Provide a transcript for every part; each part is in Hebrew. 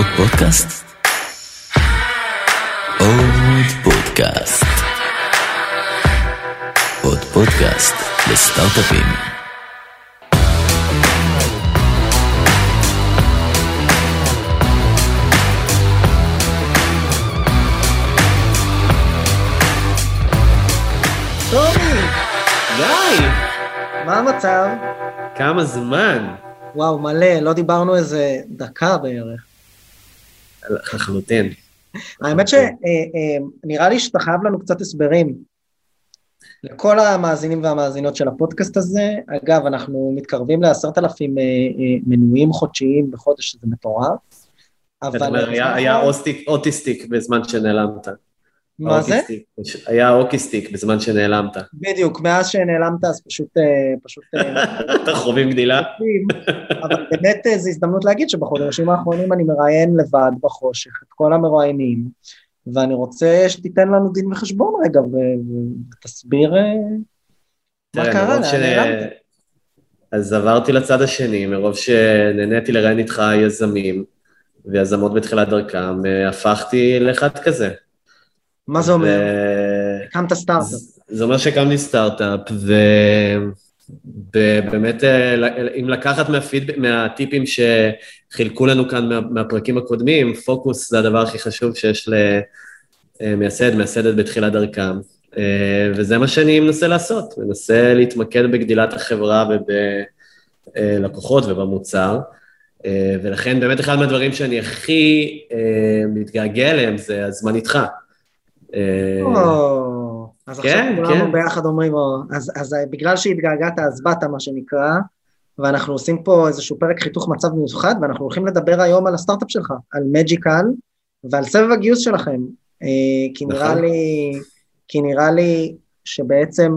עוד פודקאסט? עוד פודקאסט. עוד פודקאסט לסטארט-אפים. טומי, גיא, מה המצב? כמה זמן? וואו, מלא, לא דיברנו איזה דקה בערך. לחלוטין. האמת שנראה לי שאתה חייב לנו קצת הסברים. לכל המאזינים והמאזינות של הפודקאסט הזה, אגב, אנחנו מתקרבים לעשרת אלפים אה, מנויים חודשיים בחודש, שזה מטורף. אומר, היה- אוטיסטיק בזמן שנעלמת. מה זה? האוקיסטיק. היה אוקיסטיק בזמן שנעלמת. בדיוק, מאז שנעלמת אז פשוט, אה, פשוט אה, אתה חווים גדילה? אבל באמת אה, זו הזדמנות להגיד שבחודשים האחרונים אני מראיין לבד בחושך את כל המרואיינים, ואני רוצה שתיתן לנו דין וחשבון רגע ותסביר מה קרה, לאן נעלמת? אז עברתי לצד השני, מרוב שנהניתי לראיין איתך יזמים ויזמות בתחילת דרכם, הפכתי לאחד כזה. מה זה אומר? הקמת סטארט-אפ. זה אומר שהקמתי סטארט-אפ, ובאמת, אם לקחת מהפיד... מהטיפים שחילקו לנו כאן מה... מהפרקים הקודמים, פוקוס זה הדבר הכי חשוב שיש למייסד, מייסדת בתחילת דרכם, אה, וזה מה שאני מנסה לעשות, מנסה להתמקד בגדילת החברה ובלקוחות ובמוצר. אה, ולכן באמת אחד מהדברים שאני הכי אה, מתגעגע אליהם זה הזמן איתך. אה, אז עכשיו כן, כולנו כן. ביחד אומרים, או, אז, אז אה, בגלל שהתגעגעת אז באת מה שנקרא, ואנחנו עושים פה איזשהו פרק חיתוך מצב מיוחד, ואנחנו הולכים לדבר היום על הסטארט-אפ שלך, על מג'יקל, ועל סבב הגיוס שלכם, אה, כי נראה נכון. לי, כי נראה לי שבעצם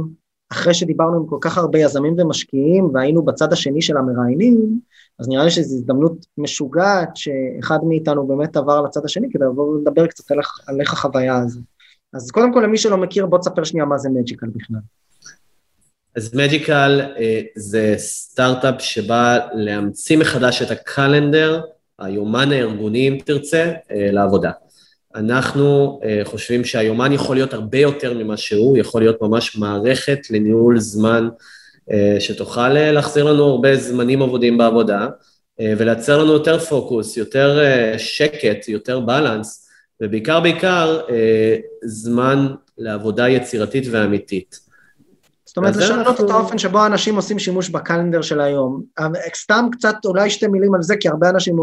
אחרי שדיברנו עם כל כך הרבה יזמים ומשקיעים, והיינו בצד השני של המראיינים, אז נראה לי שזו הזדמנות משוגעת שאחד מאיתנו באמת עבר לצד השני כדי לבוא ולדבר קצת על איך, על איך החוויה הזו. אז קודם כל למי שלא מכיר בוא תספר שנייה מה זה מג'יקל בכלל. אז מג'יקל אה, זה סטארט-אפ שבא להמציא מחדש את הקלנדר, היומן הארגוני אם תרצה, אה, לעבודה. אנחנו אה, חושבים שהיומן יכול להיות הרבה יותר ממה שהוא, יכול להיות ממש מערכת לניהול זמן אה, שתוכל להחזיר לנו הרבה זמנים עבודים בעבודה ולייצר לנו יותר פוקוס, יותר שקט, יותר בלנס, ובעיקר בעיקר אה, זמן לעבודה יצירתית ואמיתית. זאת אומרת לשנות אנחנו- את האופן שבו אנשים עושים שימוש בקלנדר של היום. סתם קצת אולי שתי מילים על זה כי הרבה אנשים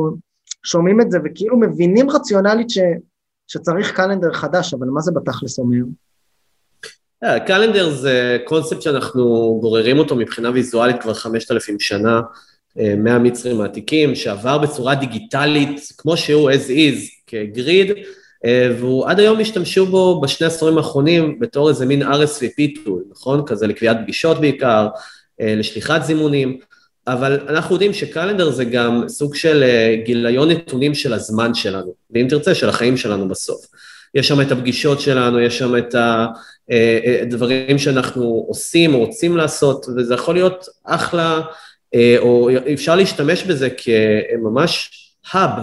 שומעים את זה וכאילו מבינים רציונלית ש, שצריך קלנדר חדש אבל מה זה בתכלס אומר? אה, קלנדר זה קונספט שאנחנו גוררים אותו מבחינה ויזואלית כבר 5,000 שנה, אה, מהמצרים העתיקים, שעבר בצורה דיגיטלית, כמו שהוא as is, כגריד, והוא עד היום השתמשו בו בשני עשורים האחרונים בתור איזה מין RSVP טול, נכון? כזה לקביעת פגישות בעיקר, אה, לשליחת זימונים, אבל אנחנו יודעים שקלנדר זה גם סוג של אה, גיליון נתונים של הזמן שלנו, ואם תרצה, של החיים שלנו בסוף. יש שם את הפגישות שלנו, יש שם את ה... אה, אה, דברים שאנחנו עושים רוצים לעשות, וזה יכול להיות אחלה, אה, או אפשר להשתמש בזה כממש האב,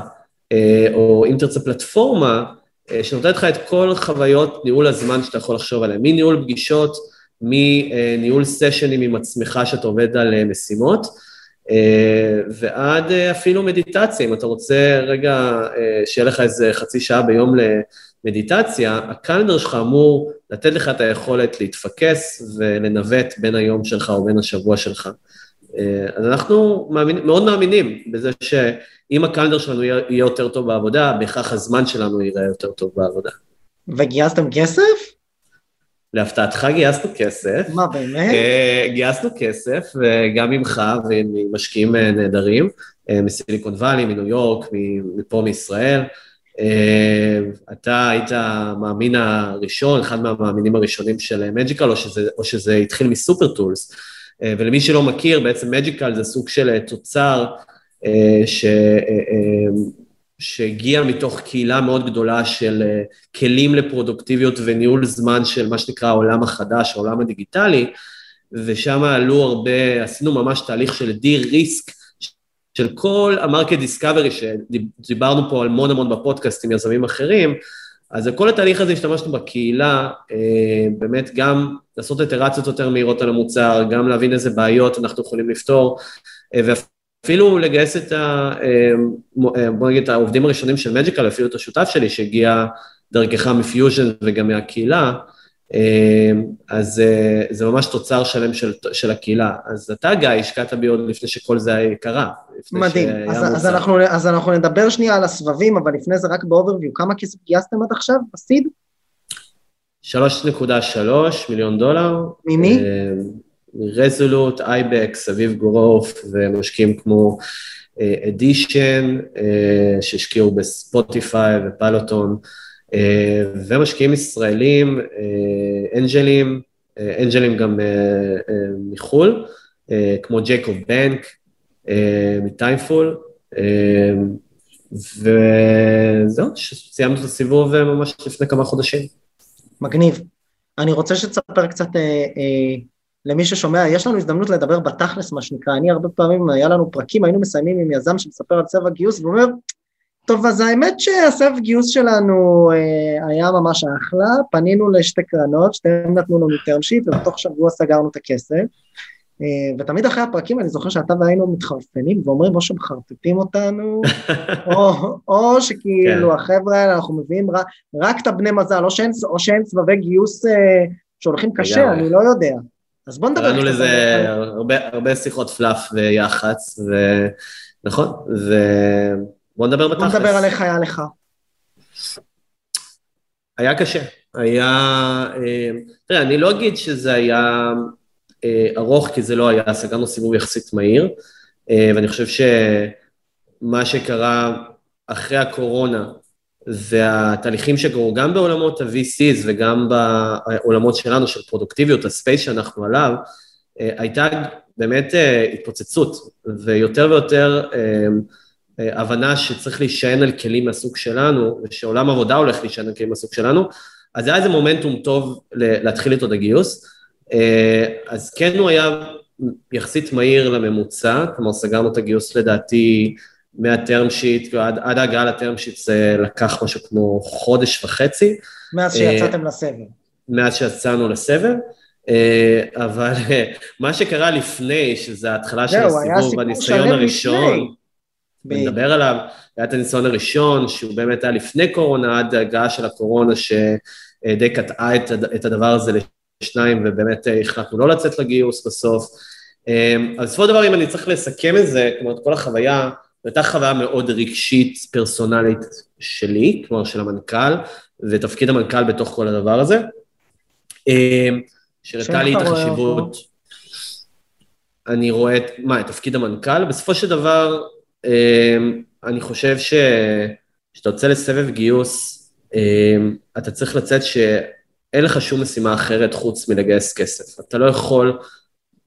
אה, או אם תרצה פלטפורמה, אה, שנותנת לך את כל חוויות ניהול הזמן שאתה יכול לחשוב עליהן, מניהול פגישות, מניהול סשנים עם עצמך שאתה עובד על אה, משימות, אה, ועד אה, אפילו מדיטציה, אם אתה רוצה רגע אה, שיהיה לך איזה חצי שעה ביום למדיטציה, הקלנדר שלך אמור לתת לך את היכולת להתפקס ולנווט בין היום שלך או בין השבוע שלך. אה, אז אנחנו מאמין, מאוד מאמינים בזה שאם הקלנדר שלנו יהיה, יהיה יותר טוב בעבודה, בהכרח הזמן שלנו ייראה יותר טוב בעבודה. וגייסתם כסף? להפתעתך גייסנו כסף. מה באמת? אה, גייסנו כסף, וגם ממך וממשקיעים אה, נהדרים, מסיליקון וואלי, מניו יורק, מפה מישראל. אתה היית המאמין הראשון, אחד מהמאמינים הראשונים של מג'יקל, או שזה, או שזה התחיל מסופר טולס. אה, ולמי שלא מכיר, בעצם מג'יקל זה סוג של אה, תוצר אה, ש... שהגיע מתוך קהילה מאוד גדולה של כלים לפרודוקטיביות וניהול זמן של מה שנקרא העולם החדש, העולם הדיגיטלי, ושם עלו הרבה, עשינו ממש תהליך של די ריסק של כל המרקט דיסקאברי שדיברנו פה המון המון בפודקאסט עם יזמים אחרים, אז כל התהליך הזה השתמשנו בקהילה, אה, באמת גם לעשות איטרציות יותר מהירות על המוצר, גם להבין איזה בעיות אנחנו יכולים לפתור, אה, ואפילו לגייס את ה... אה, בוא נגיד, העובדים הראשונים של מג'יקל, אפילו את השותף שלי שהגיע דרכך מפיוז'ן וגם מהקהילה, אז זה ממש תוצר שלם של, של הקהילה. אז אתה, גיא, השקעת בי עוד לפני שכל זה קרה. מדהים. אז, אז, אנחנו, אז אנחנו נדבר שנייה על הסבבים, אבל לפני זה רק באוברוויו, כמה כסף גייסתם עד עכשיו בסיד? 3.3 מיליון דולר. ממי? רזולוט, אייבקס, אביב גורוף ומשקיעים כמו אדישן, שהשקיעו בספוטיפיי ופלוטון, ומשקיעים ישראלים, אנג'לים, אנג'לים גם מחו"ל, כמו ג'ייקוב בנק, מטיימפול, וזהו, סיימנו את הסיבוב ממש לפני כמה חודשים. מגניב. אני רוצה שתספר קצת אה, אה, למי ששומע, יש לנו הזדמנות לדבר בתכלס, מה שנקרא. אני הרבה פעמים, היה לנו פרקים, היינו מסיימים עם יזם שמספר על צבע גיוס, ואומר, טוב, אז האמת שהסבב גיוס שלנו אה, היה ממש אחלה, פנינו לשתי קרנות, שתיהן נתנו לנו term sheet, ובתוך שבוע סגרנו את הכסף. אה, ותמיד אחרי הפרקים אני זוכר שאתה והיינו מתחרפנים ואומרים או שמחרטטים אותנו, או, או שכאילו כן. החבר'ה האלה אנחנו מביאים רק, רק את הבני מזל, או שאין, או שאין סבבי גיוס אה, שהולכים קשה. אני לא יודע. אז בוא נדבר. קראנו לזה הרבה, הרבה שיחות פלאף ויח"צ, ונכון, ובוא נדבר בתכלס. בוא נדבר על איך היה לך. היה קשה, היה, אה, תראה, אני לא אגיד שזה היה אה, ארוך, כי זה לא היה, סגרנו סיבוב יחסית מהיר, אה, ואני חושב שמה שקרה אחרי הקורונה, והתהליכים שקרו גם בעולמות ה-VCs וגם בעולמות שלנו של פרודוקטיביות, הספייס שאנחנו עליו, הייתה באמת התפוצצות, ויותר ויותר הבנה שצריך להישען על כלים מהסוג שלנו, ושעולם עבודה הולך להישען על כלים מהסוג שלנו, אז היה איזה מומנטום טוב להתחיל איתו את הגיוס. אה, אז כן הוא היה יחסית מהיר לממוצע, כלומר סגרנו את הגיוס לדעתי מהטרם שיט, עד, עד ההגעה לטרם שיט זה לקח משהו כמו חודש וחצי. מאז שיצאתם לסבב. מאז שיצאנו לסבב. אה, אבל מה שקרה לפני, שזה ההתחלה של הסיבוב, הניסיון הראשון, ונדבר עליו, היה את הניסיון הראשון, שהוא באמת היה לפני קורונה, עד ההגעה של הקורונה, שדי קטעה את הדבר הזה שניים, ובאמת אה, החלטנו לא לצאת לגיוס בסוף. אמ, אז בסופו של דבר, אם אני צריך לסכם את זה, כלומר, את כל החוויה, זו הייתה חוויה מאוד רגשית, פרסונלית שלי, כלומר של המנכ"ל, ותפקיד המנכ"ל בתוך כל הדבר הזה, אמ, שהראתה לי את החשיבות. אני רואה את, מה, את תפקיד המנכ"ל? בסופו של דבר, אני חושב שכשאתה יוצא לסבב גיוס, אתה צריך לצאת ש... אין לך שום משימה אחרת חוץ מלגייס כסף. אתה לא יכול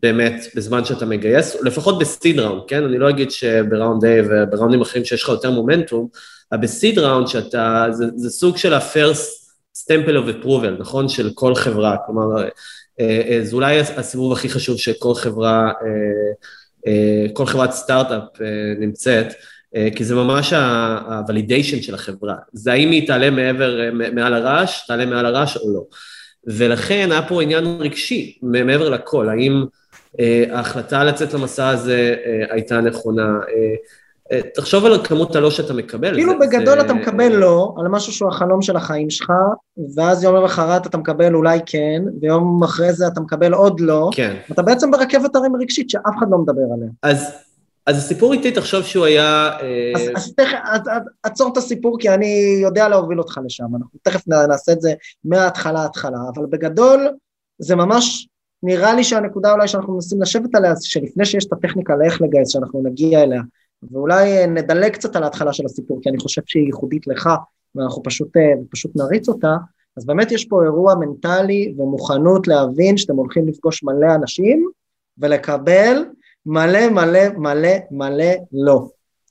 באמת, בזמן שאתה מגייס, לפחות בסיד ראונד, כן? אני לא אגיד שבראונד A ובראונדים אחרים שיש לך יותר מומנטום, אבל בסיד ראונד שאתה, זה, זה סוג של ה-first stample of approval, נכון? של כל חברה, כלומר, אה, אה, זה אולי הסיבוב הכי חשוב שכל חברה, אה, כל חברת סטארט-אפ נמצאת, אה, כי זה ממש ה-validation של החברה. זה האם היא תעלה מעבר, אה, מעל הרעש, תעלה מעל הרעש או לא. ולכן היה פה עניין רגשי, מעבר לכל, האם אה, ההחלטה לצאת למסע הזה הייתה נכונה. תחשוב על כמות הלא שאתה מקבל. כאילו זה, בגדול זה... אתה מקבל לא, על משהו שהוא החלום של החיים שלך, ואז יום למחרת אתה מקבל אולי כן, ויום אחרי זה אתה מקבל עוד לא. כן. אתה בעצם ברכבת הרים רגשית שאף אחד לא מדבר עליה. אז אז הסיפור איתי, תחשוב שהוא היה... אה, אז, אז תכף, עצור את הסיפור, כי אני יודע להוביל אותך לשם. אנחנו תכף נעשה את זה מההתחלה התחלה, אבל בגדול, זה ממש, נראה לי שהנקודה אולי שאנחנו מנסים לשבת עליה, שלפני שיש את הטכניקה לאיך לגייס, שאנחנו נגיע אליה, ואולי אה, נדלג קצת על ההתחלה של הסיפור, כי אני חושב שהיא ייחודית לך, ואנחנו פשוט, אה, פשוט נריץ אותה, אז באמת יש פה אירוע מנטלי ומוכנות להבין שאתם הולכים לפגוש מלא אנשים, ולקבל מלא מלא מלא מלא לא.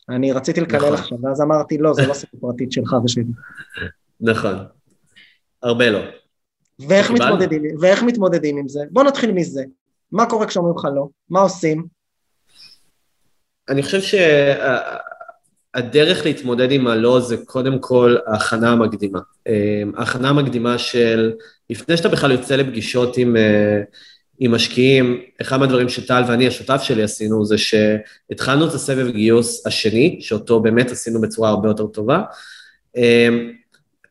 אני רציתי לקלל נכון. עכשיו, ואז אמרתי, לא, זה לא סיפור פרטית שלך ושלי. נכון. הרבה לא. ואיך מתמודדים, ואיך מתמודדים עם זה? בוא נתחיל מזה. מה קורה כשאומרים לך לא? מה עושים? אני חושב שהדרך להתמודד עם הלא זה קודם כל ההכנה המקדימה. ההכנה המקדימה של, לפני שאתה בכלל יוצא לפגישות עם, עם משקיעים, אחד מהדברים שטל ואני, השותף שלי, עשינו, זה שהתחלנו את הסבב גיוס השני, שאותו באמת עשינו בצורה הרבה יותר טובה.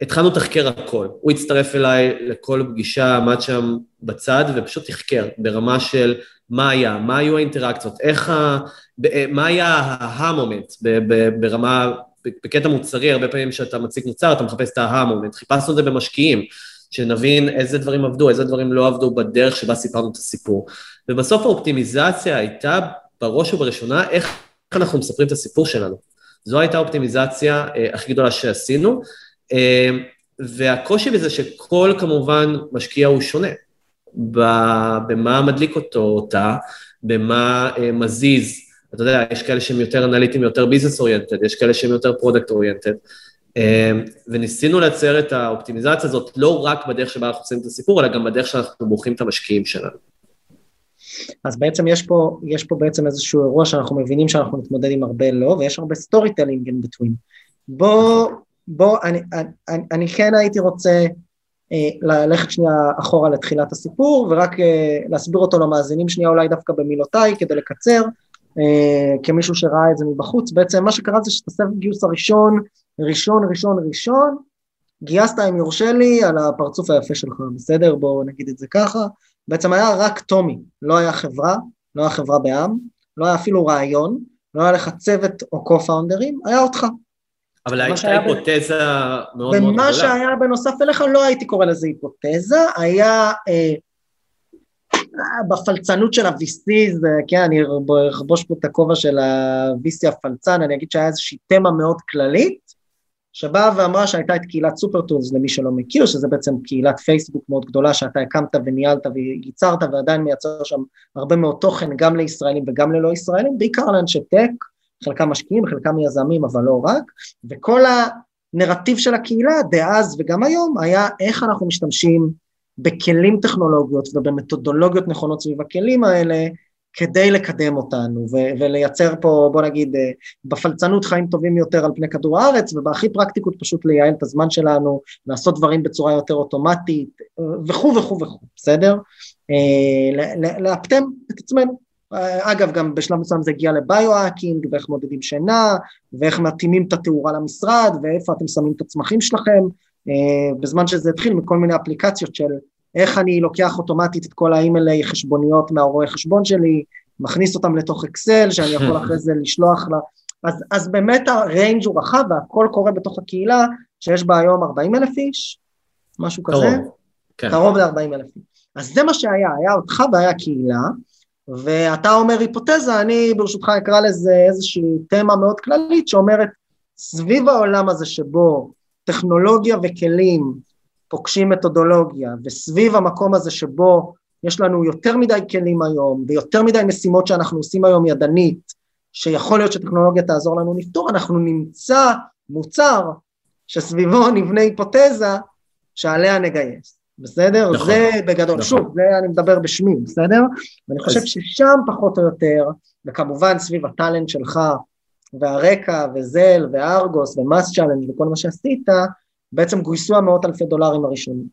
התחלנו לתחקר הכל. הוא הצטרף אליי לכל פגישה, עמד שם בצד ופשוט תחקר ברמה של מה היה, מה היו האינטראקציות, איך ה... מה היה ה moment ברמה, בקטע מוצרי, הרבה פעמים כשאתה מציג מוצר, אתה מחפש את ה aha moment. חיפשנו את זה במשקיעים, שנבין איזה דברים עבדו, איזה דברים לא עבדו בדרך שבה סיפרנו את הסיפור. ובסוף האופטימיזציה הייתה בראש ובראשונה איך אנחנו מספרים את הסיפור שלנו. זו הייתה האופטימיזציה אה, הכי גדולה שעשינו. אמ, והקושי בזה שכל כמובן משקיע הוא שונה, במה מדליק אותו, אותה, במה אה, מזיז, אתה יודע, יש כאלה שהם יותר אנליטיים, יותר business oriented, יש כאלה שהם יותר product oriented, אמ, וניסינו לייצר את האופטימיזציה הזאת לא רק בדרך שבה אנחנו עושים את הסיפור, אלא גם בדרך שאנחנו בוחרים את המשקיעים שלנו. אז בעצם יש פה, יש פה בעצם איזשהו אירוע שאנחנו מבינים שאנחנו נתמודד עם הרבה לא, ויש הרבה storytelling in between. בוא, בוא, אני, אני, אני כן הייתי רוצה אה, ללכת שנייה אחורה לתחילת הסיפור ורק אה, להסביר אותו למאזינים שנייה אולי דווקא במילותיי כדי לקצר, אה, כמישהו שראה את זה מבחוץ, בעצם מה שקרה זה שאת הסבב גיוס הראשון, ראשון, ראשון, ראשון, גייסת אם יורשה לי על הפרצוף היפה שלך, בסדר? בואו נגיד את זה ככה, בעצם היה רק טומי, לא היה חברה, לא היה חברה בעם, לא היה אפילו רעיון, לא היה לך צוות או קו-פאונדרים, היה אותך. אבל הייתה היפותזה מאוד מאוד גדולה. ומה שהיה בנוסף אליך, לא הייתי קורא לזה היפותזה, היה אה, בפלצנות של ה-VCs, כן, אני אכבוש פה את הכובע של ה-VC הפלצן, אני אגיד שהיה איזושהי תמה מאוד כללית, שבאה ואמרה שהייתה את קהילת סופרטולס, למי שלא מכיר, שזה בעצם קהילת פייסבוק מאוד גדולה שאתה הקמת וניהלת וייצרת ועדיין מייצר שם הרבה מאוד תוכן גם לישראלים וגם ללא ישראלים, בעיקר לאנשי טק, חלקם משקיעים, חלקם יזמים, אבל לא רק, וכל הנרטיב של הקהילה דאז וגם היום היה איך אנחנו משתמשים בכלים טכנולוגיות ובמתודולוגיות נכונות סביב הכלים האלה כדי לקדם אותנו ו- ולייצר פה, בוא נגיד, אה, בפלצנות חיים טובים יותר על פני כדור הארץ, ובהכי פרקטיקות פשוט לייעל את הזמן שלנו, לעשות דברים בצורה יותר אוטומטית, אה, וכו' וכו' וכו', בסדר? אה, לאפטם את עצמנו. אגב, גם בשלב מסוים זה הגיע לביו-האקינג, ואיך מודדים שינה, ואיך מתאימים את התאורה למשרד, ואיפה אתם שמים את הצמחים שלכם, בזמן שזה התחיל מכל מיני אפליקציות של איך אני לוקח אוטומטית את כל האימיילי חשבוניות מהרואה חשבון שלי, מכניס אותם לתוך אקסל, שאני יכול אחרי זה לשלוח לה, אז, אז באמת הריינג' הוא רחב והכל קורה בתוך הקהילה, שיש בה היום 40 אלף איש, משהו קרוב, כזה, כן. קרוב ל-40 אלף איש. אז זה מה שהיה, היה אותך והיה קהילה, ואתה אומר היפותזה, אני ברשותך אקרא לזה איזושהי תמה מאוד כללית שאומרת, סביב העולם הזה שבו טכנולוגיה וכלים פוגשים מתודולוגיה, וסביב המקום הזה שבו יש לנו יותר מדי כלים היום, ויותר מדי משימות שאנחנו עושים היום ידנית, שיכול להיות שטכנולוגיה תעזור לנו לפתור, אנחנו נמצא מוצר שסביבו נבנה היפותזה שעליה נגייס, בסדר? נכון, זה בגדול, נכון. שוב, זה אני מדבר בשמי, בסדר? ואני חושב ששם פחות או יותר, וכמובן סביב הטאלנט שלך, והרקע, ו-Waze, וארגוס, ו-MassChallenge וכל מה שעשית, בעצם גויסו המאות אלפי דולרים הראשונים.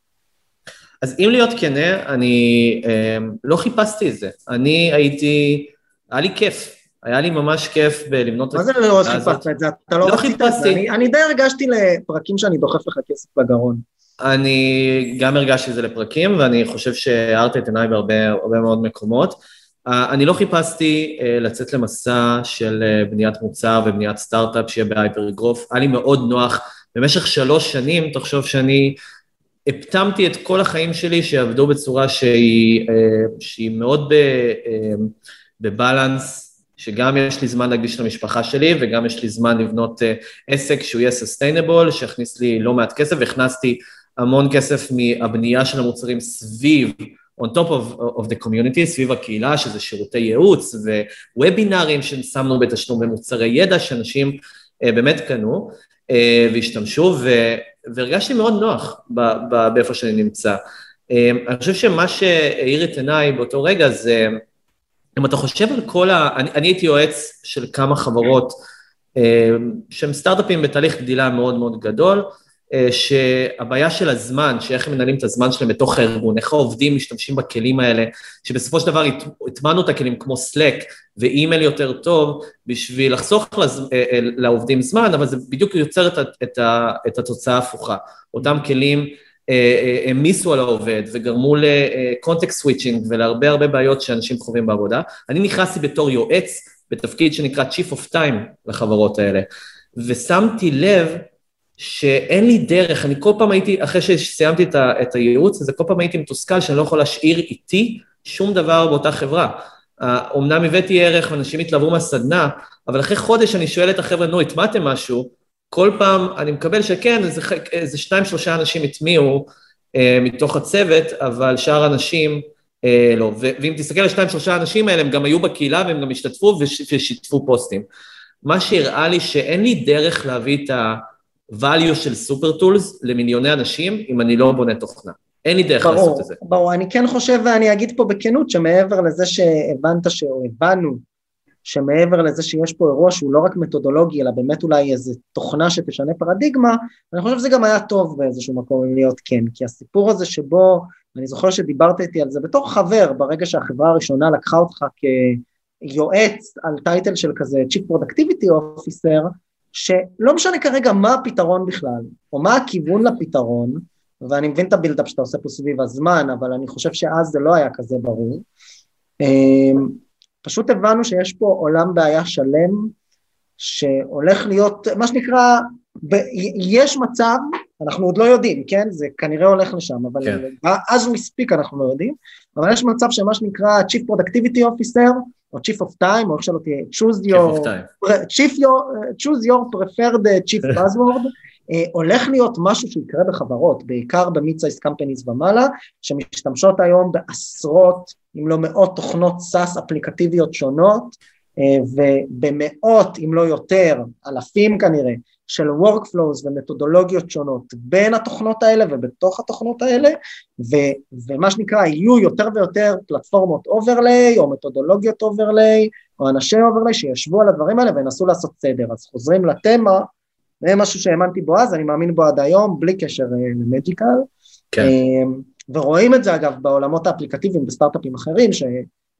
אז אם להיות כנה, אני אה, לא חיפשתי את זה. אני הייתי, היה לי כיף. היה לי ממש כיף בלבנות את זה. מה זה לא חיפשת את זה? אתה לא, לא זה. אני, אני די הרגשתי לפרקים שאני דוחף לך כסף לגרון. אני גם הרגשתי את זה לפרקים, ואני חושב שהארת את עיניי בהרבה מאוד מקומות. אה, אני לא חיפשתי אה, לצאת למסע של אה, בניית מוצר ובניית סטארט-אפ שיהיה ב-hyper growth. היה לי מאוד נוח במשך שלוש שנים, תחשוב שאני הפטמתי את כל החיים שלי שיעבדו בצורה שהיא, אה, שהיא מאוד אה, בבלנס, שגם יש לי זמן להקדיש למשפחה שלי וגם יש לי זמן לבנות אה, עסק שהוא יהיה סוסטיינבול, שיכניס לי לא מעט כסף, והכנסתי המון כסף מהבנייה של המוצרים סביב, on top of, of the community, סביב הקהילה, שזה שירותי ייעוץ ווובינארים ששמנו בתשלום ומוצרי ידע שאנשים באמת קנו. אה, והשתמשו, והרגשתי מאוד נוח באיפה שאני נמצא. אה, אני חושב שמה שהאיר את עיניי באותו רגע זה אם אתה חושב על כל ה... אני, אני הייתי יועץ של כמה חברות אה, שהם סטארט-אפים בתהליך גדילה מאוד מאוד גדול, שהבעיה של הזמן, שאיך הם מנהלים את הזמן שלהם בתוך הארגון, איך העובדים משתמשים בכלים האלה, שבסופו של דבר הטמענו את הכלים כמו Slack ואימייל יותר טוב בשביל לחסוך לז... אה, לעובדים זמן, אבל זה בדיוק יוצר את, את, את התוצאה ההפוכה. אותם כלים העמיסו על העובד וגרמו לקונטקסט סוויצ'ינג ולהרבה הרבה בעיות שאנשים חווים בעבודה. אני נכנסתי בתור יועץ בתפקיד שנקרא Chief of Time לחברות האלה, ושמתי לב שאין לי דרך, אני כל פעם הייתי, אחרי שסיימתי את, ה, את הייעוץ הזה, כל פעם הייתי מתוסכל שאני לא יכול להשאיר איתי שום דבר באותה חברה. אמנם הבאתי ערך ואנשים התלהבו מהסדנה, אבל אחרי חודש אני שואל את החבר'ה, נו, הטמעתם משהו? כל פעם אני מקבל שכן, איזה, איזה שניים, שלושה אנשים הטמיעו אה, מתוך הצוות, אבל שאר האנשים אה, לא. ו- ואם תסתכל על שניים, שלושה האנשים האלה, הם גם היו בקהילה והם גם השתתפו וש- ושיתפו פוסטים. מה שהראה לי שאין לי דרך להביא את ה-value של סופר טולס למיליוני אנשים אם אני לא בונה תוכנה. אין לי דרך ברור, לעשות את זה. ברור, אני כן חושב ואני אגיד פה בכנות שמעבר לזה שהבנת. או הבנו שמעבר לזה שיש פה אירוע שהוא לא רק מתודולוגי, אלא באמת אולי איזו תוכנה שתשנה פרדיגמה, אני חושב שזה גם היה טוב באיזשהו מקום אם להיות כן, כי הסיפור הזה שבו, אני זוכר שדיברת איתי על זה בתור חבר, ברגע שהחברה הראשונה לקחה אותך כיועץ על טייטל של כזה Chief Productivity Officer, שלא משנה כרגע מה הפתרון בכלל, או מה הכיוון לפתרון, ואני מבין את הבילדאפ שאתה עושה פה סביב הזמן, אבל אני חושב שאז זה לא היה כזה ברור. אמ, פשוט הבנו שיש פה עולם בעיה שלם שהולך להיות, מה שנקרא, ב, יש מצב, אנחנו עוד לא יודעים, כן? זה כנראה הולך לשם, אבל כן. אז הוא מספיק אנחנו לא יודעים, אבל יש מצב שמה שנקרא Chief Productivity Officer, או Chief of Time, או איך שלא תהיה, choose your, chief your, choose your preferred Chief Buzzword, אה, הולך להיות משהו שיקרה בחברות, בעיקר במיד-סייס קמפניז ומעלה, שמשתמשות היום בעשרות, אם לא מאות תוכנות SaaS אפליקטיביות שונות, ובמאות, אם לא יותר, אלפים כנראה, של workflows ומתודולוגיות שונות בין התוכנות האלה ובתוך התוכנות האלה, ו, ומה שנקרא, יהיו יותר ויותר פלטפורמות overlay או מתודולוגיות overlay או אנשי overlay שישבו על הדברים האלה וינסו לעשות סדר. אז חוזרים לתמה, זה משהו שהאמנתי בו אז, אני מאמין בו עד היום, בלי קשר אה, למג'יקל. כן. אה, ורואים את זה אגב בעולמות האפליקטיביים בסטארט-אפים אחרים,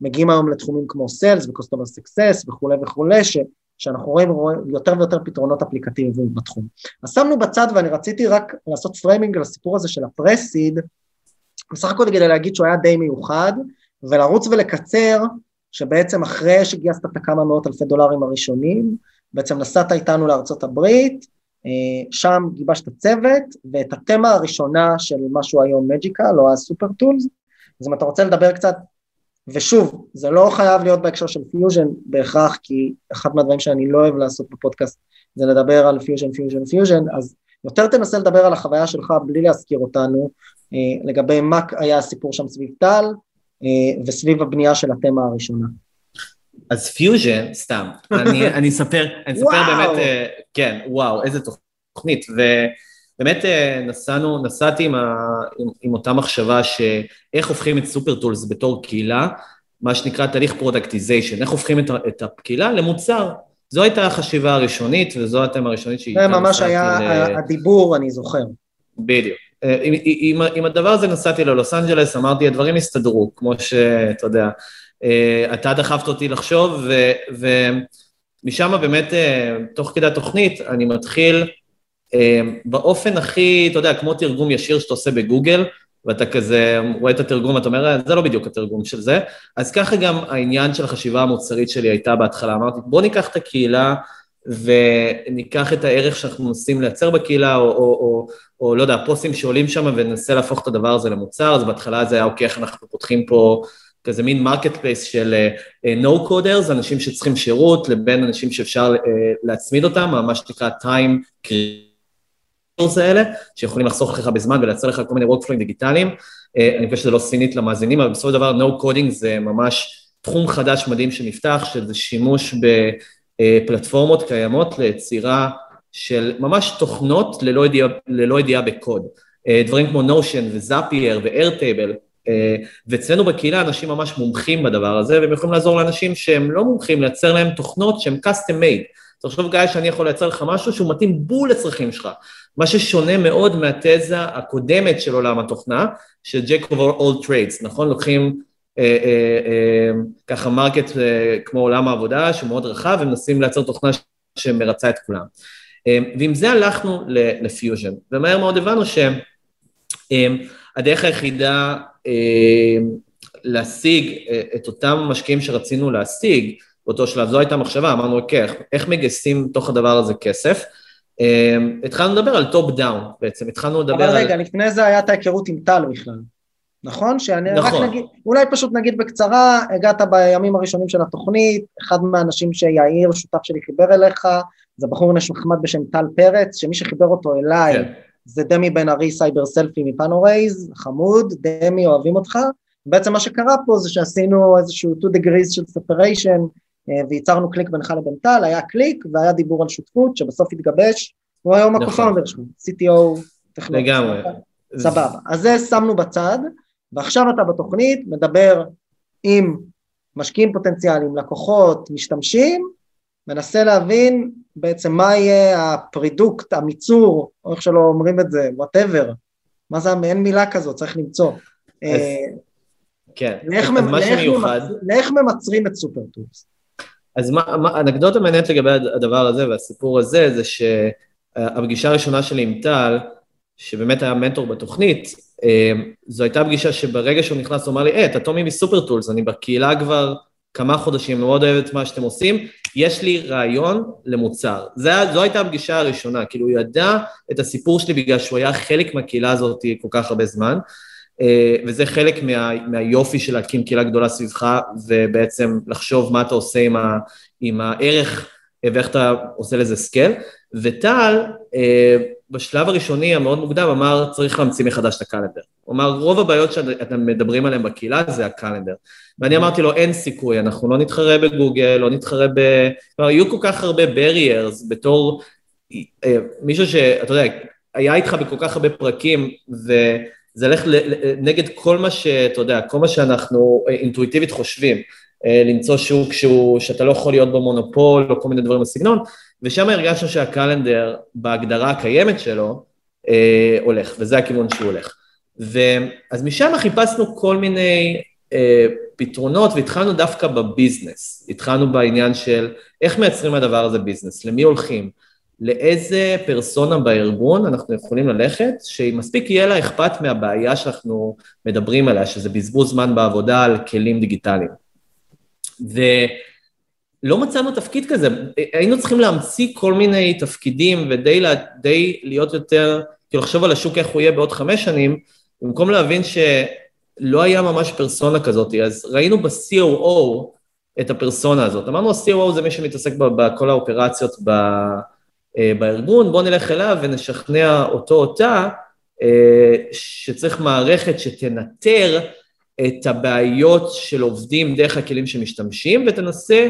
שמגיעים היום לתחומים כמו סיילס וקוסטומר סקסס וכולי וכולי, ש, שאנחנו רואים, רואים יותר ויותר פתרונות אפליקטיביים בתחום. אז שמנו בצד ואני רציתי רק לעשות framing לסיפור הזה של ה-pre-seed, בסך הכל כדי להגיד שהוא היה די מיוחד, ולרוץ ולקצר, שבעצם אחרי שגייסת את הכמה מאות אלפי דולרים הראשונים, בעצם נסעת איתנו לארצות הברית, אה, שם גיבשת צוות, ואת התמה הראשונה של משהו היום מג'יקל, או ה-Supertools, אז אם אתה רוצה לדבר קצת, ושוב, זה לא חייב להיות בהקשר של פיוז'ן בהכרח, כי אחד מהדברים שאני לא אוהב לעשות בפודקאסט זה לדבר על פיוז'ן, פיוז'ן, פיוז'ן, אז יותר תנסה לדבר על החוויה שלך בלי להזכיר אותנו, אה, לגבי מה היה הסיפור שם סביב טל, אה, וסביב הבנייה של התמה הראשונה. אז פיוז'ן, סתם, אני, אני אספר, אני אספר באמת, אה, כן, וואו, איזה תוכנית, ובאמת אה, נסענו, נסעתי עם, ה, עם, עם אותה מחשבה שאיך הופכים את Supertools בתור קהילה, מה שנקרא תהליך productization, איך הופכים את, את הקהילה למוצר. זו הייתה החשיבה הראשונית, וזו התמה הראשונית שהיא... זה ממש היה ל... הדיבור, אני זוכר. בדיוק. אה, עם, עם, עם הדבר הזה נסעתי ללוס אנג'לס, אמרתי, הדברים יסתדרו, כמו שאתה יודע, אה, אתה דחפת אותי לחשוב, ומשם באמת, תוך כדי התוכנית, אני מתחיל באופן הכי, אתה יודע, כמו תרגום ישיר שאתה עושה בגוגל, ואתה כזה רואה את התרגום ואתה אומר, זה לא בדיוק התרגום של זה. אז ככה גם העניין של החשיבה המוצרית שלי הייתה בהתחלה. אמרתי, בוא ניקח את הקהילה וניקח את הערך שאנחנו מנסים לייצר בקהילה, או, או, או, או לא יודע, פוסטים שעולים שם וננסה להפוך את הדבר הזה למוצר. אז בהתחלה זה היה, אוקיי, איך אנחנו פותחים פה כזה מין marketplace של no אה, coders, אנשים שצריכים שירות, לבין אנשים שאפשר אה, להצמיד אותם, מה שנקרא time creators האלה, שיכולים לחסוך לך בזמן ולייצר לך כל מיני workflowים דיגיטליים. אה, אני חושב שזה לא סינית למאזינים, אבל בסופו של דבר no coding זה ממש תחום חדש מדהים שנפתח, שזה שימוש בפלטפורמות קיימות ליצירה של ממש תוכנות ללא ידיעה, ללא ידיעה בקוד. דברים כמו Notion ו-Zapier ו-Airtable, ואצלנו בקהילה אנשים ממש מומחים בדבר הזה, והם יכולים לעזור לאנשים שהם לא מומחים, לייצר להם תוכנות שהן custom made. תחשוב גיא שאני יכול לייצר לך משהו שהוא מתאים בול לצרכים שלך. מה ששונה מאוד מהתזה הקודמת של עולם התוכנה, של Jack of all trades, נכון? לוקחים אה, אה, אה, ככה market אה, כמו עולם העבודה, שהוא מאוד רחב, ומנסים לייצר תוכנה שמרצה את כולם. אה, ועם זה הלכנו לפיוז'ן, ומהר מאוד הבנו שהדרך אה, היחידה אה, להשיג אה, את אותם משקיעים שרצינו להשיג, באותו שלב, זו הייתה מחשבה, אמרנו, אוקיי, איך מגייסים תוך הדבר הזה כסף? אמ, התחלנו לדבר על top down בעצם, התחלנו לדבר על... אבל רגע, לפני זה היה את ההיכרות עם טל בכלל, נכון? שאני נכון. רק נגיד, אולי פשוט נגיד בקצרה, הגעת בימים הראשונים של התוכנית, אחד מהאנשים שיאיר, שותף שלי, חיבר אליך, זה בחור נחמד בשם טל פרץ, שמי שחיבר אותו אליי כן. זה דמי בן ארי Cyber Selfie מ-Panorays, חמוד, דמי אוהבים אותך, בעצם מה שקרה פה זה שעשינו איזשהו 2 degrees של separation וייצרנו קליק בינך לבין טל, היה קליק והיה דיבור על שותפות שבסוף התגבש, הוא היום נכון. ה-co-founder שלך, CTO טכנולוגיה. לגמרי. סבבה, אז זה שמנו בצד, ועכשיו אתה בתוכנית מדבר עם משקיעים פוטנציאליים, לקוחות, משתמשים, מנסה להבין בעצם מה יהיה ה-product, המיצור, או איך שלא אומרים את זה, whatever, מה זה, אין מילה כזאת, צריך למצוא. אז, אה, כן, לאיך, אז מה שמיוחד... לאיך ממצרים את Supertools? אז מה, מה, אנקדוטה מעניינת לגבי הדבר הזה והסיפור הזה, זה שהפגישה הראשונה שלי עם טל, שבאמת היה מנטור בתוכנית, אה, זו הייתה פגישה שברגע שהוא נכנס הוא אמר לי, היי, אתה טומי מסופר טולס, אני בקהילה כבר כמה חודשים, מאוד אוהב את מה שאתם עושים, יש לי רעיון למוצר. זה, זו הייתה הפגישה הראשונה, כאילו הוא ידע את הסיפור שלי בגלל שהוא היה חלק מהקהילה הזאת כל כך הרבה זמן, אה, וזה חלק מה, מהיופי של להקים קהילה גדולה סביבך, ובעצם לחשוב מה אתה עושה עם, ה, עם הערך ואיך אתה עושה לזה סקל. וטל, אה, בשלב הראשוני המאוד מוקדם, אמר, צריך להמציא מחדש את הקלנדר. הוא אמר, רוב הבעיות שאתם מדברים עליהן בקהילה זה הקלנדר. ואני אמרתי לו, אין סיכוי, אנחנו לא נתחרה בגוגל, לא נתחרה ב... כלומר, יהיו כל כך הרבה barriers בתור אה, מישהו שאתה יודע, היה איתך בכל כך הרבה פרקים, ו... זה הולך נגד כל מה שאתה יודע, כל מה שאנחנו אה, אינטואיטיבית חושבים, אה, למצוא שוק שהוא, שאתה לא יכול להיות במונופול או כל מיני דברים בסגנון, ושם הרגשנו שהקלנדר בהגדרה הקיימת שלו אה, הולך, וזה הכיוון שהוא הולך. ואז משם חיפשנו כל מיני אה, פתרונות והתחלנו דווקא בביזנס, התחלנו בעניין של איך מייצרים הדבר הזה ביזנס, למי הולכים, לאיזה פרסונה בארגון אנחנו יכולים ללכת, שמספיק יהיה לה אכפת מהבעיה שאנחנו מדברים עליה, שזה בזבוז זמן בעבודה על כלים דיגיטליים. ולא מצאנו תפקיד כזה, היינו צריכים להמציא כל מיני תפקידים ודי לה, להיות יותר, כאילו לחשוב על השוק איך הוא יהיה בעוד חמש שנים, במקום להבין שלא היה ממש פרסונה כזאת, אז ראינו ב-COO את הפרסונה הזאת. אמרנו, ה-COO זה מי שמתעסק בכל האופרציות ב... אה, בארגון, בואו נלך אליו ונשכנע אותו אותה אה, שצריך מערכת שתנטר את הבעיות של עובדים דרך הכלים שמשתמשים ותנסה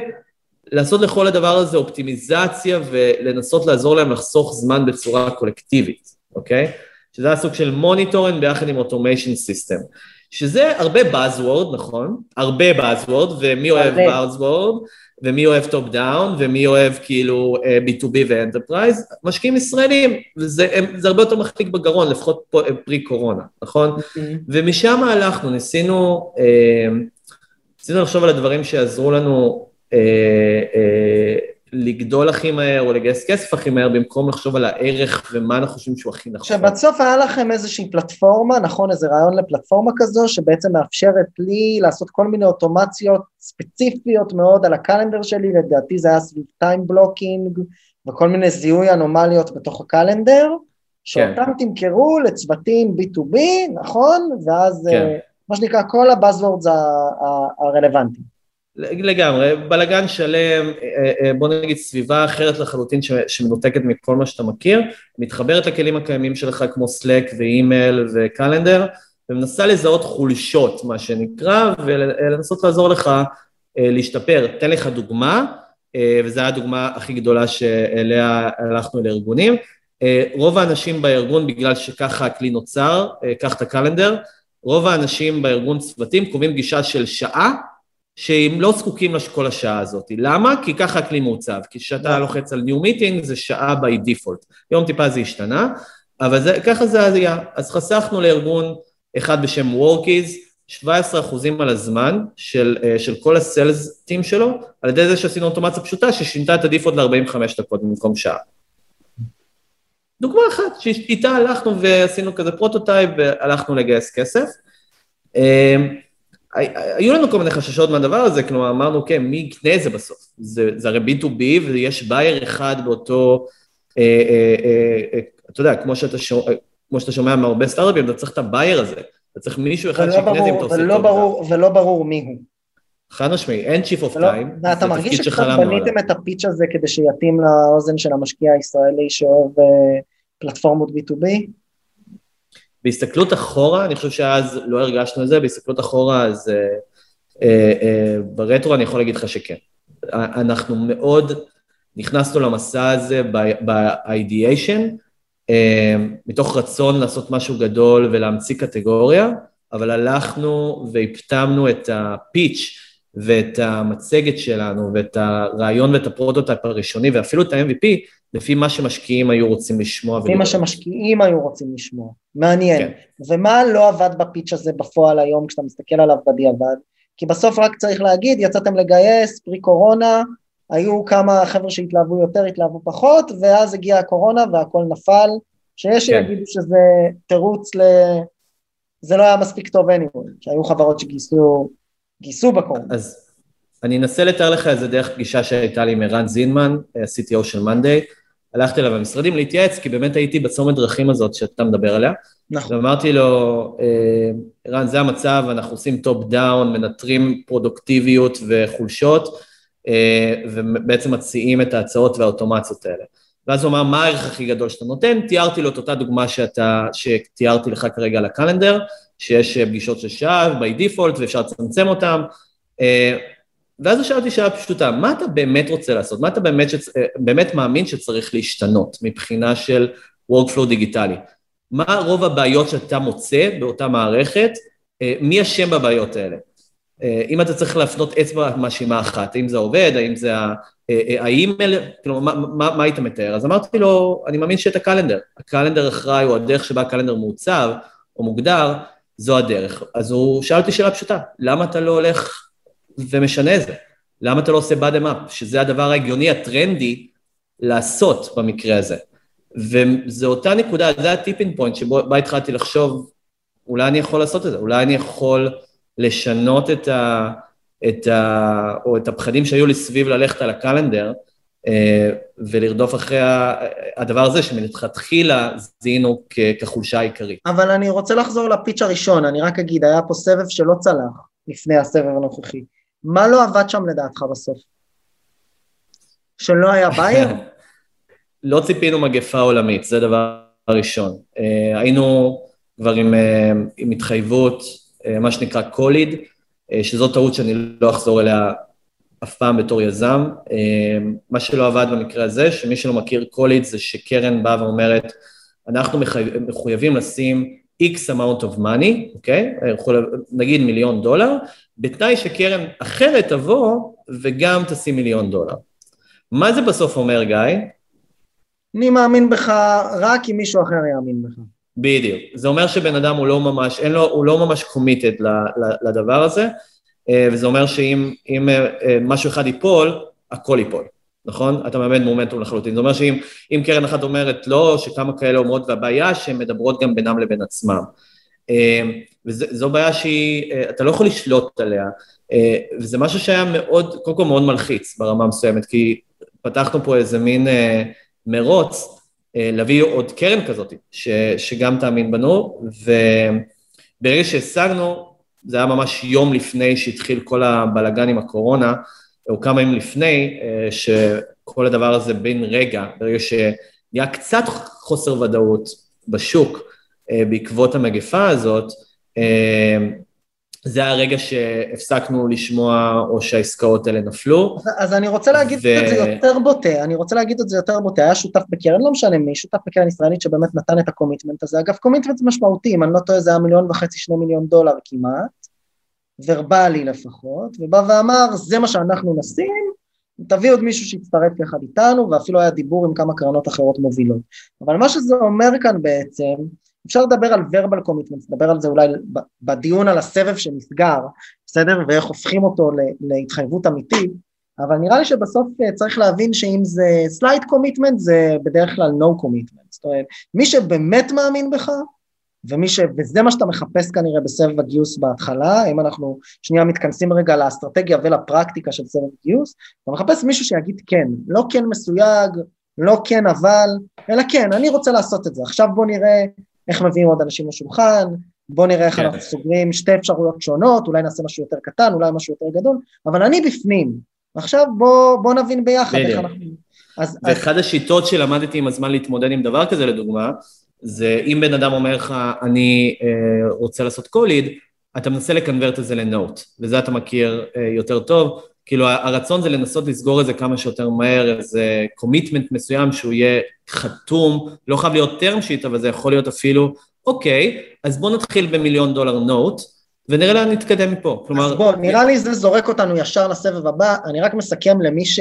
לעשות לכל הדבר הזה אופטימיזציה ולנסות לעזור להם לחסוך זמן בצורה קולקטיבית, אוקיי? שזה הסוג של monitoring ביחד עם automation system. שזה הרבה Buzzword, נכון? הרבה Buzzword, ומי אוהב Buzzword? ומי אוהב top down, ומי אוהב כאילו אה, B2B ו-enterprise, משקיעים ישראלים, וזה הם, זה הרבה יותר מחליק בגרון, לפחות פה, אה, pre קורונה, נכון? Mm-hmm. ומשם הלכנו, ניסינו, אה, ניסינו לחשוב על הדברים שיעזרו לנו אה, אה, לגדול הכי מהר או לגייס כסף הכי מהר במקום לחשוב על הערך ומה אנחנו חושבים שהוא הכי נכון. שבסוף היה לכם איזושהי פלטפורמה, נכון, איזה רעיון לפלטפורמה כזו שבעצם מאפשרת לי לעשות כל מיני אוטומציות ספציפיות מאוד על ה-calendar שלי, לדעתי זה היה סביב time blocking וכל מיני זיהוי אנומליות בתוך ה-calendar, שאותם כן. תמכרו לצוותים B2B, נכון? ואז כן. אה, מה שנקרא כל ה-buzzwords הרלוונטיים. לגמרי, בלגן שלם, אה, אה, בוא נגיד סביבה אחרת לחלוטין שמנותקת מכל מה שאתה מכיר, מתחברת לכלים הקיימים שלך כמו Slack ואימייל וקלנדר, ומנסה לזהות חולשות, מה שנקרא, ולנסות לעזור לך אה, להשתפר. אתן לך דוגמה, וזו הייתה הדוגמה הכי גדולה שאליה הלכנו לארגונים. רוב האנשים בארגון, בגלל שככה הכלי נוצר, קח את הקלנדר, רוב האנשים בארגון צוותים קובעים גישה של שעה, שהם לא זקוקים לכל השעה הזאת. למה? כי ככה הכלי מעוצב. כי כשאתה לוחץ על New Meeting זה שעה by default. היום טיפה זה השתנה, אבל זה, ככה זה היה. אז חסכנו לארגון אחד בשם Workies, 17 אחוזים על הזמן של, אה, של כל ה-sales team שלו, על ידי זה שעשינו אוטומציה פשוטה ששינתה את ה-default ל-45 דקות במקום שעה. דוגמה אחת, שאיתה הלכנו ועשינו כזה prototype והלכנו לגייס כסף. אה, היו לנו כל מיני חששות מהדבר הזה, כלומר אמרנו, כן, מי יקנה את זה בסוף? זה, זה הרי B2B ויש buyer אחד באותו, אה, אה, אה, אתה יודע, כמו שאתה, שומע, כמו שאתה שומע מהרבה סטארט-אפים, אתה צריך את ה buyer הזה, אתה צריך מישהו אחד שיקנה את זה אם אתה עושה ולא ברור, ולא ברור מי הוא. חד משמעי, אין Chief of Time. ואתה מרגיש שקצת בניתם את הפיץ' הזה כדי שיתאים לאוזן של המשקיע הישראלי שאוהב פלטפורמות B2B? בהסתכלות אחורה, אני חושב שאז לא הרגשנו את זה, בהסתכלות אחורה אז אה, אה, אה, ברטרו אני יכול להגיד לך שכן. אנחנו מאוד נכנסנו למסע הזה ב-ideation, אה, מתוך רצון לעשות משהו גדול ולהמציא קטגוריה, אבל הלכנו והפטמנו את הפיץ' ואת המצגת שלנו ואת הרעיון ואת ה prototype הראשוני ואפילו את ה-MVP לפי מה שמשקיעים היו רוצים לשמוע. לפי מה שמשקיעים היו רוצים לשמוע, מעניין. כן. ומה לא עבד בפיץ' הזה בפועל היום כשאתה מסתכל עליו בדיעבד? כי בסוף רק צריך להגיד, יצאתם לגייס, פרי קורונה, היו כמה חבר'ה שהתלהבו יותר, התלהבו פחות, ואז הגיעה הקורונה והכל נפל, שיש כן. שיגידו שזה תירוץ ל... זה לא היה מספיק טוב anyway, שהיו חברות שגייסו גייסו בקורונה. אז אני אנסה לתאר לך את זה דרך פגישה שהייתה לי עם ערן זינמן, ה-CTO של מאנדיי, הלכתי אליו במשרדים להתייעץ, כי באמת הייתי בצומת דרכים הזאת שאתה מדבר עליה. נכון. ואמרתי לו, אה, ערן, זה המצב, אנחנו עושים top down, מנטרים פרודוקטיביות וחולשות, אה, ובעצם מציעים את ההצעות והאוטומציות האלה. ואז הוא אמר, מה הערך הכי גדול שאתה נותן? תיארתי לו את אותה דוגמה שאתה, שתיארתי לך כרגע על ה calendar, שיש פגישות של שעה by default ואפשר לצמצם אותן. אה, ואז הוא שאל אותי שאלה פשוטה, מה אתה באמת רוצה לעשות? מה אתה באמת, שצ... אה, באמת מאמין שצריך להשתנות מבחינה של workflow דיגיטלי? מה רוב הבעיות שאתה מוצא באותה מערכת? אה, מי אשם בבעיות האלה? אם אתה צריך להפנות אצבע מאשימה אחת, האם זה עובד, האם זה האימייל, כאילו, מה, מה, מה היית מתאר? אז אמרתי לו, אני מאמין שאת הקלנדר. הקלנדר אחראי, או הדרך שבה הקלנדר מעוצב או מוגדר, זו הדרך. אז הוא שאל אותי שאלה פשוטה, למה אתה לא הולך ומשנה את זה? למה אתה לא עושה bottom up, שזה הדבר ההגיוני, הטרנדי, לעשות במקרה הזה? וזו אותה נקודה, זה הטיפינג פוינט שבה התחלתי לחשוב, אולי אני יכול לעשות את זה, אולי אני יכול לשנות את ה... את ה... או את הפחדים שהיו לי סביב ללכת על הקלנדר, אה, ולרדוף אחרי הדבר הזה שמלכתחילה זיהינו כחולשה עיקרית. אבל אני רוצה לחזור לפיץ' הראשון, אני רק אגיד, היה פה סבב שלא צלח לפני הסבב הנוכחי. מה לא עבד שם לדעתך בסוף? שלא היה בייר? לא ציפינו מגפה עולמית, זה דבר ראשון. אה, היינו כבר עם, אה, עם התחייבות, מה שנקרא קוליד, שזו טעות שאני לא אחזור אליה אף פעם בתור יזם. אמ, מה שלא עבד במקרה הזה, שמי שלא מכיר קוליד זה שקרן באה ואומרת, אנחנו מחויבים לשים X amount of money, אוקיי? נגיד מיליון דולר, בתנאי שקרן אחרת תבוא וגם תשים מיליון דולר. מה זה בסוף אומר, גיא? אני מאמין בך רק אם מישהו אחר יאמין בך. בדיוק. זה אומר שבן אדם הוא לא ממש, אין לו, הוא לא ממש קומיטד לדבר הזה. אה, וזה אומר שאם אם, אה, אה, משהו אחד ייפול, הכל ייפול, נכון? אתה מאבד מומנטום לחלוטין. זה אומר שאם קרן אחת אומרת לא, שכמה כאלה אומרות, והבעיה שהן מדברות גם בינם לבין עצמם. וזו בעיה שהיא, אתה לא יכול לשלוט עליה, וזה משהו שהיה מאוד, קודם כל מאוד מלחיץ ברמה מסוימת, כי פתחנו פה איזה מין מרוץ להביא עוד קרן כזאת, ש, שגם תאמין בנו, וברגע שהשגנו, זה היה ממש יום לפני שהתחיל כל הבלגן עם הקורונה, או כמה ימים לפני, אה, שכל הדבר הזה בין רגע, ברגע שנהיה קצת חוסר ודאות בשוק אה, בעקבות המגפה הזאת, אה, זה הרגע שהפסקנו לשמוע או שהעסקאות האלה נפלו. אז, אז אני רוצה להגיד ו... את זה יותר בוטה, אני רוצה להגיד את זה יותר בוטה, היה שותף בקרן, לא משנה מי, שותף בקרן ישראלית שבאמת נתן את ה commitment הזה, אגב commitment משמעותי, אם אני לא טועה זה היה מיליון וחצי, שני מיליון דולר כמעט, verbally לפחות, ובא ואמר זה מה שאנחנו נשים, תביא עוד מישהו שיצטרף יחד איתנו, ואפילו היה דיבור עם כמה קרנות אחרות מובילות. אבל מה שזה אומר כאן בעצם, אפשר לדבר על verbal commitments, לדבר על זה אולי בדיון על הסבב שנסגר, בסדר? ואיך הופכים אותו להתחייבות אמיתית, אבל נראה לי שבסוף אה, צריך להבין שאם זה slight commitment זה בדרך כלל no commitment, זאת אומרת, מי שבאמת מאמין בך, ומי ש... וזה מה שאתה מחפש כנראה בסבב הגיוס בהתחלה, אם אנחנו שנייה מתכנסים רגע לאסטרטגיה ולפרקטיקה של סבב גיוס, אתה מחפש מישהו שיגיד כן, לא כן מסויג, לא כן אבל, אלא כן, אני רוצה לעשות את זה, עכשיו בוא נראה איך מביאים עוד אנשים לשולחן, בוא נראה איך כן. אנחנו סוגרים שתי אפשרויות שונות, אולי נעשה משהו יותר קטן, אולי משהו יותר גדול, אבל אני בפנים. עכשיו בוא, בוא נבין ביחד איך אנחנו... אז, ואחד אז... השיטות שלמדתי עם הזמן להתמודד עם דבר כזה לדוגמה, זה אם בן אדם אומר לך, אני אה, רוצה לעשות קוליד, אתה מנסה לקנברט את זה לנוט, וזה אתה מכיר אה, יותר טוב, כאילו הרצון זה לנסות לסגור את זה כמה שיותר מהר, איזה קומיטמנט מסוים שהוא יהיה חתום, לא חייב להיות term sheet, אבל זה יכול להיות אפילו, אוקיי, אז בוא נתחיל במיליון דולר נוט, ונראה לאן נתקדם מפה. כלומר... אז בוא, נראה לי זה זורק אותנו ישר לסבב הבא, אני רק מסכם למי, ש...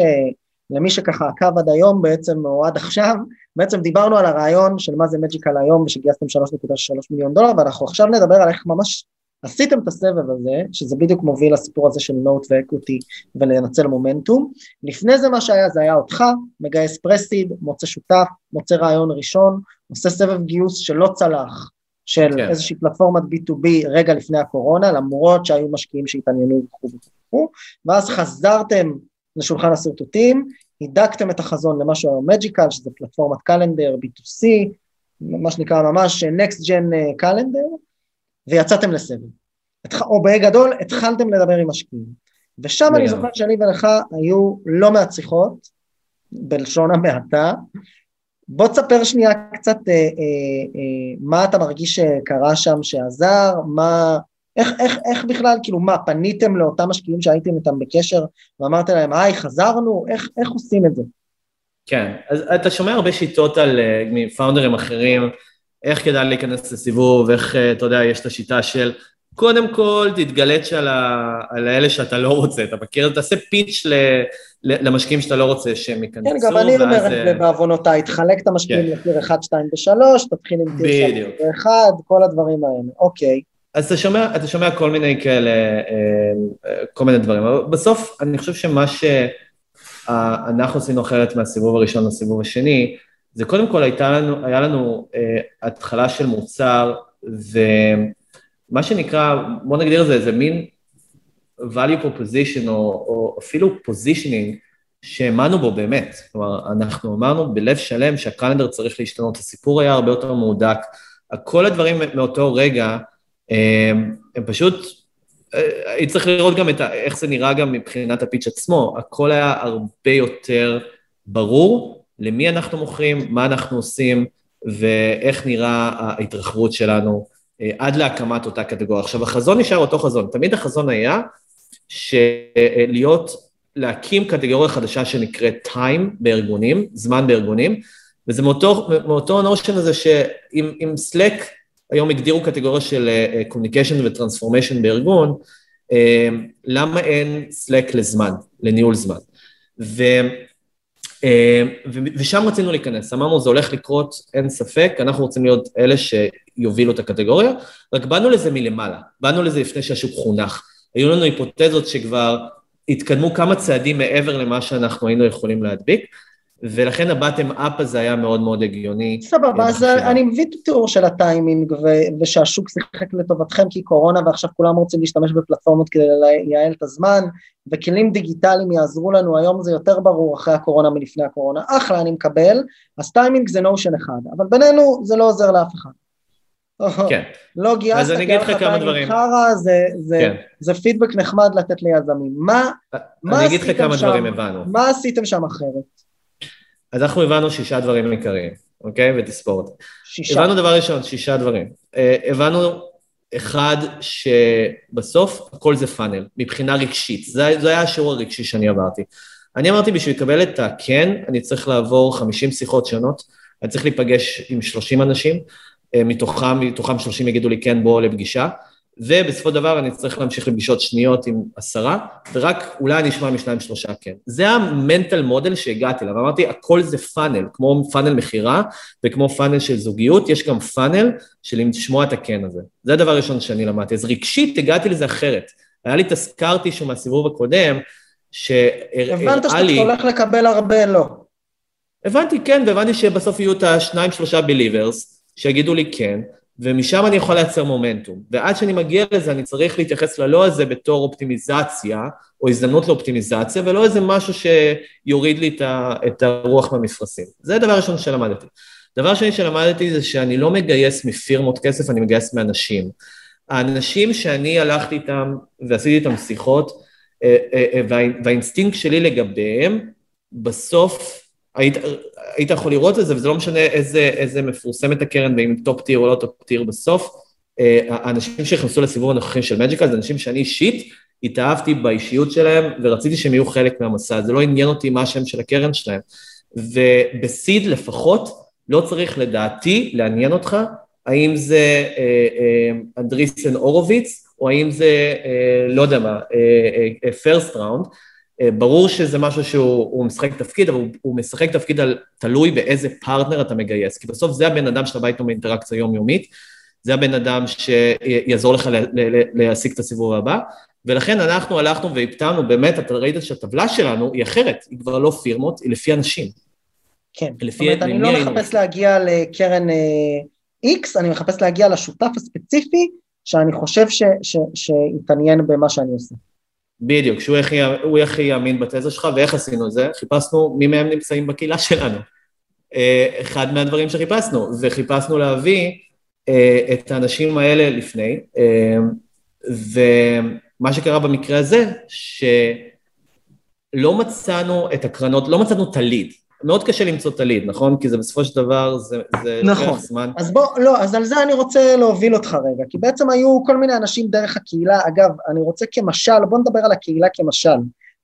למי שככה עקב עד היום בעצם, או עד עכשיו, בעצם דיברנו על הרעיון של מה זה מג'יקל היום ושגייסתם 3.3 מיליון דולר, ואנחנו עכשיו נדבר על איך ממש עשיתם את הסבב הזה, שזה בדיוק מוביל לסיפור הזה של נוט ואקוטי ולנצל מומנטום. לפני זה מה שהיה, זה היה אותך, מגייס פרסיד, מוצא שותף, מוצא רעיון ראשון, עושה סבב גיוס שלא צלח, של כן. איזושהי פלטפורמת B2B רגע לפני הקורונה, למרות שהיו משקיעים שהתעניינו וכו' וכו', ואז חזרתם לשולחן השרטוטים, הידקתם את החזון למה שהוא מג'יקל, שזה פלטפורמת קלנדר, B2C, מה שנקרא ממש Next Gen קלנדר, ויצאתם לסבב. או בגדול, התחלתם לדבר עם משקיעים. ושם אני זוכר שאני ולך היו לא מעט שיחות, בלשון המעטה. בוא תספר שנייה קצת אה, אה, אה, מה אתה מרגיש שקרה שם שעזר, מה, איך, איך, איך בכלל, כאילו מה, פניתם לאותם משקיעים שהייתם איתם בקשר ואמרתם להם, היי, חזרנו, איך, איך עושים את זה? כן, אז אתה שומע הרבה שיטות על אה, מפאונדרים אחרים, איך כדאי להיכנס לסיבוב, איך, אה, אתה יודע, יש את השיטה של קודם כל תתגלץ' על, ה... על האלה שאתה לא רוצה, אתה מכיר? תעשה פיץ' ל... למשקיעים שאתה לא רוצה שהם ייכנסו. כן, גם אני אומר את זה אה, בעוונותיי, תחלק את המשקיעים כן. לטיר 1, 2 ו-3, תתחיל עם טיר 3 ו-1, כל הדברים האלה, אוקיי. אז אתה שומע, אתה שומע כל מיני כאלה, אה, כל מיני דברים, אבל בסוף אני חושב שמה שאנחנו עשינו אחרת מהסיבוב הראשון לסיבוב השני, זה קודם כל הייתה לנו, היה לנו אה, התחלה של מוצר, ומה שנקרא, בוא נגדיר את זה, איזה מין value proposition, או, או אפילו positioning, שהאמנו בו באמת. כלומר, אנחנו אמרנו בלב שלם שהקלנדר צריך להשתנות, הסיפור היה הרבה יותר מהודק. כל הדברים מאותו רגע, אה, הם פשוט, אה, הייתי צריך לראות גם את ה, איך זה נראה גם מבחינת הפיץ' עצמו, הכל היה הרבה יותר ברור, למי אנחנו מוכרים, מה אנחנו עושים ואיך נראה ההתרחבות שלנו אה, עד להקמת אותה קטגוריה. עכשיו, החזון נשאר אותו חזון. תמיד החזון היה שלהיות, להקים קטגוריה חדשה שנקראת time בארגונים, זמן בארגונים, וזה מאותו, מאותו נושן הזה שאם Slack היום הגדירו קטגוריה של אה, communication וטרנספורמיישן בארגון, אה, למה אין Slack לזמן, לניהול זמן? ו... אה, ושם רצינו להיכנס, אמרנו זה הולך לקרות, אין ספק, אנחנו רוצים להיות אלה שיובילו את הקטגוריה, רק באנו לזה מלמעלה, באנו לזה לפני שהשוק חונך. היו לנו היפותזות שכבר התקדמו כמה צעדים מעבר למה שאנחנו היינו יכולים להדביק, ולכן הבטם אפ הזה היה מאוד מאוד הגיוני. סבבה, אז אני מבין את התיאור של הטיימינג ושהשוק שיחק לטובתכם כי קורונה ועכשיו כולם רוצים להשתמש בפלטפורמות כדי לייעל את הזמן וכלים דיגיטליים יעזרו לנו, היום זה יותר ברור אחרי הקורונה מלפני הקורונה, אחלה אני מקבל, אז טיימינג זה נושן אחד, אבל בינינו זה לא עוזר לאף אחד. כן. לא גייסת, כי לך כמה דברים. חרא, זה, זה, כן. זה פידבק נחמד לתת ליזמים. מה, מה עשיתם שם? אני אגיד. מה עשיתם שם אחרת? אז אנחנו הבנו שישה דברים עיקריים, אוקיי? ותספור אותם. שישה. הבנו דבר ראשון, שישה דברים. Uh, הבנו, אחד, שבסוף הכל זה פאנל, מבחינה רגשית. זה, זה היה השיעור הרגשי שאני עברתי. אני אמרתי, בשביל לקבל את הכן, אני צריך לעבור 50 שיחות שונות, אני צריך להיפגש עם 30 אנשים, אה, מתוכם, מתוכם 30 יגידו לי כן, בוא לפגישה, ובסופו של דבר אני צריך להמשיך לפגישות שניות עם עשרה, ורק אולי אני אשמע משניים שלושה כן. זה המנטל מודל שהגעתי אליו, אמרתי, הכל זה פאנל, כמו פאנל מכירה וכמו פאנל של זוגיות, יש גם פאנל של לשמוע את הכן הזה. זה הדבר הראשון שאני למדתי. אז רגשית הגעתי לזה אחרת. היה לי, תזכרתי שהוא מהסיבוב הקודם, שהראה לי... הבנת שאתה הולך לקבל הרבה לא. הבנתי, כן, והבנתי שבסוף יהיו את השניים שלושה בליברס, שיגידו לי כן, ומשם אני יכול לייצר מומנטום. ועד שאני מגיע לזה, אני צריך להתייחס ללא הזה בתור אופטימיזציה, או הזדמנות לאופטימיזציה, ולא איזה משהו שיוריד לי את הרוח מהמפרשים. זה הדבר הראשון שלמדתי. דבר שני שלמדתי זה שאני לא מגייס מפירמות כסף, אני מגייס מאנשים. האנשים שאני הלכתי איתם ועשיתי איתם שיחות, אה, אה, אה, והאינסטינקט שלי לגביהם, בסוף היית, היית יכול לראות את זה, וזה לא משנה איזה, איזה מפורסמת הקרן, ואם top tier או לא top tier בסוף. האנשים שנכנסו לסיבוב הנוכחי של מג'יקל זה אנשים שאני אישית התאהבתי באישיות שלהם, ורציתי שהם יהיו חלק מהמסע, זה לא עניין אותי מה השם של הקרן שלהם. וב seed לפחות, לא צריך לדעתי לעניין אותך האם זה אנדריסן הורוביץ, או האם זה, לא יודע מה, First Round, אה, ברור שזה משהו שהוא משחק תפקיד, אבל הוא משחק תפקיד על, תלוי באיזה פרטנר אתה מגייס, כי בסוף זה הבן אדם שאתה בא איתו באינטראקציה יומיומית, זה הבן אדם שיעזור לך להשיג את הסיבוב הבא, ולכן אנחנו הלכנו והפתענו, באמת, אתה ראית שהטבלה שלנו היא אחרת, היא כבר לא פירמות, היא לפי אנשים. כן, זאת אומרת, אני לא מחפש להגיע לקרן X, אה, אני מחפש להגיע לשותף הספציפי, שאני חושב שיתעניין במה שאני עושה. בדיוק, שהוא הכי, הכי יאמין בתזה שלך, ואיך עשינו את זה? חיפשנו מי מהם נמצאים בקהילה שלנו. אה, אחד מהדברים שחיפשנו, וחיפשנו להביא אה, את האנשים האלה לפני, אה, ומה שקרה במקרה הזה, שלא מצאנו את הקרנות, לא מצאנו הליד. מאוד קשה למצוא את הליד, נכון? כי זה בסופו של דבר, זה, זה נכון. לוקח זמן. אז בוא, לא, אז על זה אני רוצה להוביל אותך רגע, כי בעצם היו כל מיני אנשים דרך הקהילה, אגב, אני רוצה כמשל, בוא נדבר על הקהילה כמשל.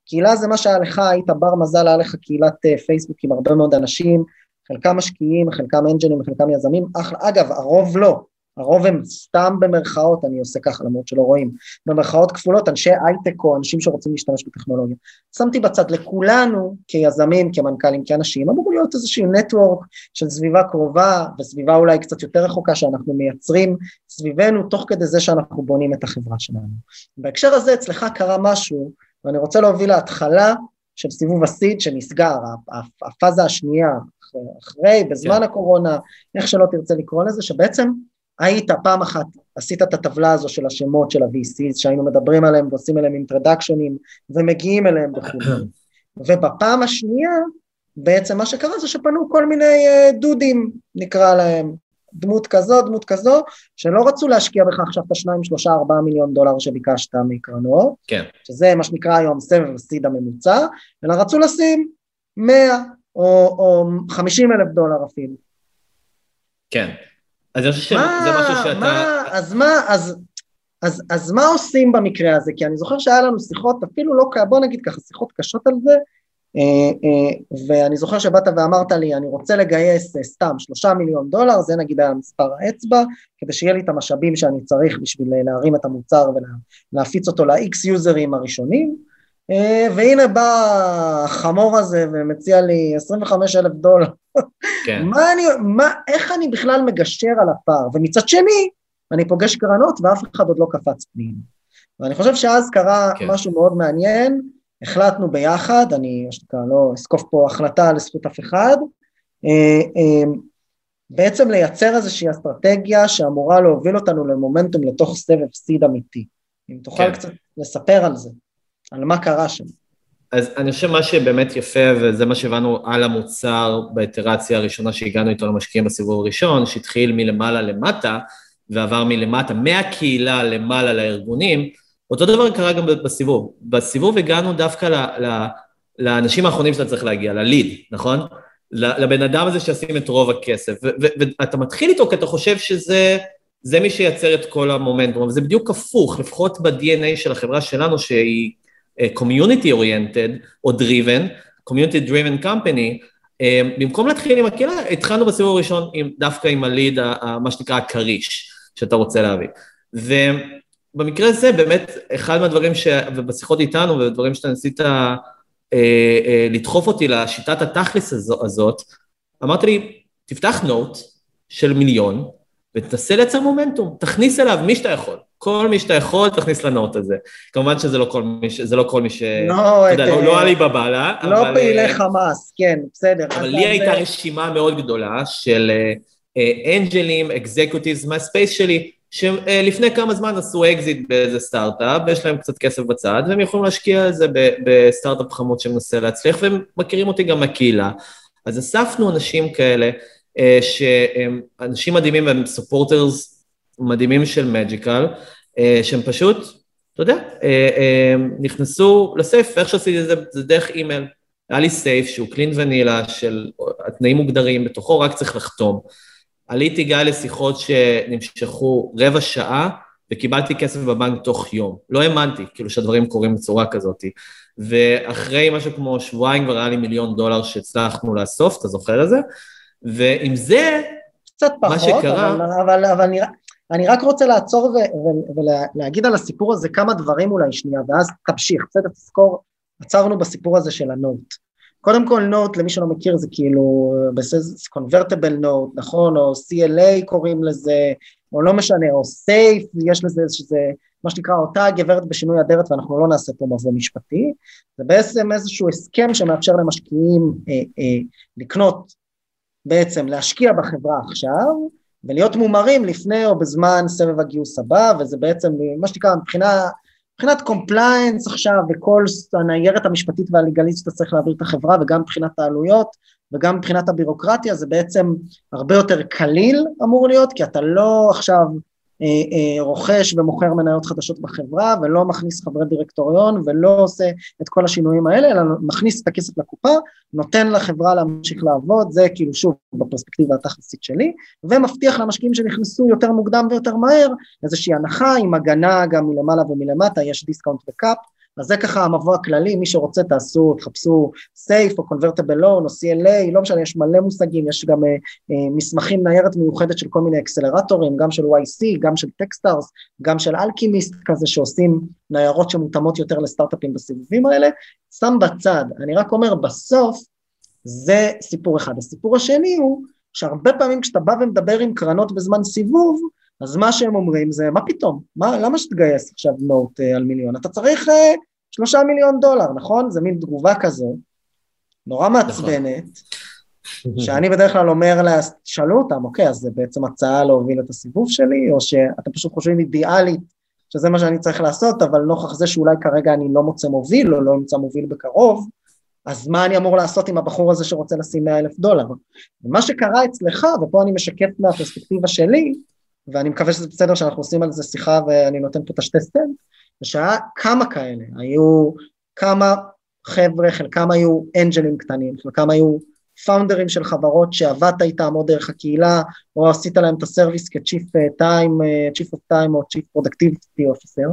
קהילה זה מה שהיה לך, היית בר מזל, היה לך קהילת אה, פייסבוק עם הרבה מאוד אנשים, חלקם משקיעים, חלקם אנג'לים, חלקם יזמים, אחלה, אגב, הרוב לא, הרוב הם סתם במרכאות, אני עושה ככה למרות שלא רואים, במרכאות כפולות, אנשי הייטק או אנשים שרוצים להשתמש בטכנולוגיה. שמתי בצד לכולנו כיזמים, כמנכ"לים, כאנשים, אמור להיות איזשהו נטוורק של סביבה קרובה וסביבה אולי קצת יותר רחוקה שאנחנו מייצרים סביבנו תוך כדי זה שאנחנו בונים את החברה שלנו. בהקשר הזה אצלך קרה משהו, ואני רוצה להוביל להתחלה של סיבוב הסיד שנסגר, הפאזה השנייה, אחרי, בזמן כן. הקורונה, איך שלא תרצה לקרוא לזה, שבעצם היית פעם אחת, עשית את הטבלה הזו של השמות של ה-VCs שהיינו מדברים עליהם ועושים אליהם אינטרדקשונים ומגיעים אליהם וכו'. ובפעם השנייה, בעצם מה שקרה זה שפנו כל מיני uh, דודים, נקרא להם, דמות כזו, דמות כזו, שלא רצו להשקיע בך עכשיו את השניים, שלושה, ארבעה מיליון דולר שביקשת מקרנות, כן. שזה מה שנקרא היום סבב הסיד הממוצע, אלא רצו לשים מאה או, או חמישים אלף דולר אפילו. כן. אז אני חושב שזה משהו שאתה... מה, אז מה, אז, אז, אז מה עושים במקרה הזה? כי אני זוכר שהיה לנו שיחות, אפילו לא, בוא נגיד ככה, שיחות קשות על זה, אה, אה, ואני זוכר שבאת ואמרת לי, אני רוצה לגייס אה, סתם שלושה מיליון דולר, זה נגיד היה מספר האצבע, כדי שיהיה לי את המשאבים שאני צריך בשביל להרים את המוצר ולהפיץ אותו ל-X יוזרים הראשונים, והנה בא החמור הזה ומציע לי 25 אלף דולר כן. מה אני, מה, איך אני בכלל מגשר על הפער? ומצד שני, אני פוגש קרנות ואף אחד עוד לא קפץ פנים. ואני חושב שאז קרה כן. משהו מאוד מעניין, החלטנו ביחד, אני לא אסקוף פה החלטה לזכות אף אחד, אה, אה, בעצם לייצר איזושהי אסטרטגיה שאמורה להוביל אותנו למומנטום לתוך סבב סיד אמיתי. אם תוכל כן. קצת לספר על זה, על מה קרה שם. אז אני חושב מה שבאמת יפה, וזה מה שהבנו על המוצר באיטרציה הראשונה שהגענו איתו למשקיעים בסיבוב הראשון, שהתחיל מלמעלה למטה, ועבר מלמטה, מהקהילה למעלה לארגונים, אותו דבר קרה גם בסיבוב. בסיבוב הגענו דווקא ל, ל, לאנשים האחרונים שאתה צריך להגיע, לליד, נכון? לבן אדם הזה שישים את רוב הכסף. ואתה מתחיל איתו כי אתה חושב שזה זה מי שייצר את כל המומנטום, וזה בדיוק הפוך, לפחות ב-DNA של החברה שלנו שהיא community oriented או driven, community driven company, uh, במקום להתחיל עם הקהילה, התחלנו בסיבוב הראשון עם, דווקא עם הליד, מה שנקרא הכריש, שאתה רוצה להביא. ובמקרה הזה באמת, אחד מהדברים, ש... ובשיחות איתנו ובדברים שאתה ניסית uh, uh, לדחוף אותי לשיטת התכלס הזאת, אמרת לי, תפתח note של מיליון, ותנסה לייצר מומנטום, תכניס אליו מי שאתה יכול. כל מי שאתה יכול, תכניס ל note הזה. כמובן שזה לא כל מי, ש... זה לא כל מי ש... לא, אתה יודע, לא, לא עלי בבאללה, לא אבל... פעילי חמאס, כן, בסדר. אבל לי הייתה רשימה מאוד גדולה של אנג'לים, executives מה space שלי, שלפני כמה זמן עשו אקזיט באיזה סטארט-אפ, ויש להם קצת כסף בצד, והם יכולים להשקיע את זה בסטארט-אפ חמוד שמנסה להצליח, והם מכירים אותי גם מהקהילה. אז אספנו אנשים כאלה, אה, שהם אנשים מדהימים והם supporters מדהימים של מג'יקל, אה, שהם פשוט, אתה יודע, אה, נכנסו ל SAFE, איך שעשיתי את זה, זה דרך אימייל. היה לי SAFE שהוא clean vanilla של התנאים מוגדרים, בתוכו רק צריך לחתום. עליתי גיא לשיחות שנמשכו רבע שעה, וקיבלתי כסף בבנק תוך יום. לא האמנתי, כאילו שהדברים קורים בצורה כזאת. ואחרי משהו כמו שבועיים כבר היה לי מיליון דולר שהצלחנו לאסוף, אתה זוכר את זה? ועם זה, קצת פחות, מה שקרה... אבל, אבל, אבל אני, אני רק רוצה לעצור ולהגיד על הסיפור הזה כמה דברים אולי שנייה, ואז תמשיך, בסדר? תזכור, עצרנו בסיפור הזה של הנוט. קודם כל נוט, למי שלא מכיר, זה כאילו, בסדר, קונברטיבל נוט, נכון? או CLA קוראים לזה, או לא משנה, או SAFE, יש לזה שזה, מה שנקרא, אותה הגברת בשינוי אדרת, ואנחנו לא נעשה פה מבוא משפטי, זה בעצם איזשהו הסכם שמאפשר למשקיעים אה, אה, לקנות בעצם להשקיע בחברה עכשיו ולהיות מומרים לפני או בזמן סבב הגיוס הבא, וזה בעצם מה שנקרא מבחינה, מבחינת compliance עכשיו וכל הניירת המשפטית וה legalese צריך להעביר את החברה וגם מבחינת העלויות וגם מבחינת הבירוקרטיה זה בעצם הרבה יותר קליל אמור להיות, כי אתה לא עכשיו רוכש ומוכר מניות חדשות בחברה ולא מכניס חברי דירקטוריון ולא עושה את כל השינויים האלה, אלא מכניס את הכסף לקופה, נותן לחברה להמשיך לעבוד, זה כאילו שוב בפרספקטיבה התכלסית שלי, ומבטיח למשקיעים שנכנסו יותר מוקדם ויותר מהר איזושהי הנחה עם הגנה גם מלמעלה ומלמטה, יש discount ו cap, אז זה ככה המבוא הכללי, מי שרוצה תעשו, תחפשו SAFE או convertible loan או CLA, לא משנה, יש מלא מושגים, יש גם uh, uh, מסמכים ניירת מיוחדת של כל מיני אקסלרטורים, גם של YC, גם של טקסטארס, גם של אלכימיסט כזה שעושים ניירות שמותאמות יותר לסטארט-אפים בסיבובים האלה, שם בצד, אני רק אומר בסוף זה סיפור אחד. הסיפור השני הוא שהרבה פעמים כשאתה בא ומדבר עם קרנות בזמן סיבוב, אז מה שהם אומרים זה, מה פתאום? מה, למה שתגייס עכשיו note uh, על מיליון? אתה צריך uh, שלושה מיליון דולר, נכון? זה מין תגובה כזו, נורא נכון. מעצבנת, שאני בדרך כלל אומר לה, תשאלו אותם, אוקיי, אז זה בעצם הצעה להוביל את הסיבוב שלי, או שאתם פשוט חושבים אידיאלית שזה מה שאני צריך לעשות, אבל נוכח זה שאולי כרגע אני לא מוצא מוביל, או לא אמצא מוביל בקרוב, אז מה אני אמור לעשות עם הבחור הזה שרוצה לשים 100 אלף דולר? ומה שקרה אצלך, ופה אני משקף מהפרספקטיבה שלי, ואני מקווה שזה בסדר שאנחנו עושים על זה שיחה ואני נותן פה את השתי סטנט, זה שהיה כמה כאלה, היו כמה חבר'ה, חלקם היו אנג'לים קטנים, חלקם היו פאונדרים של חברות שעבדת איתם או דרך הקהילה, או עשית להם את הסרוויס כ-Chief Time, Chief of Time או Chief Productivity Officer,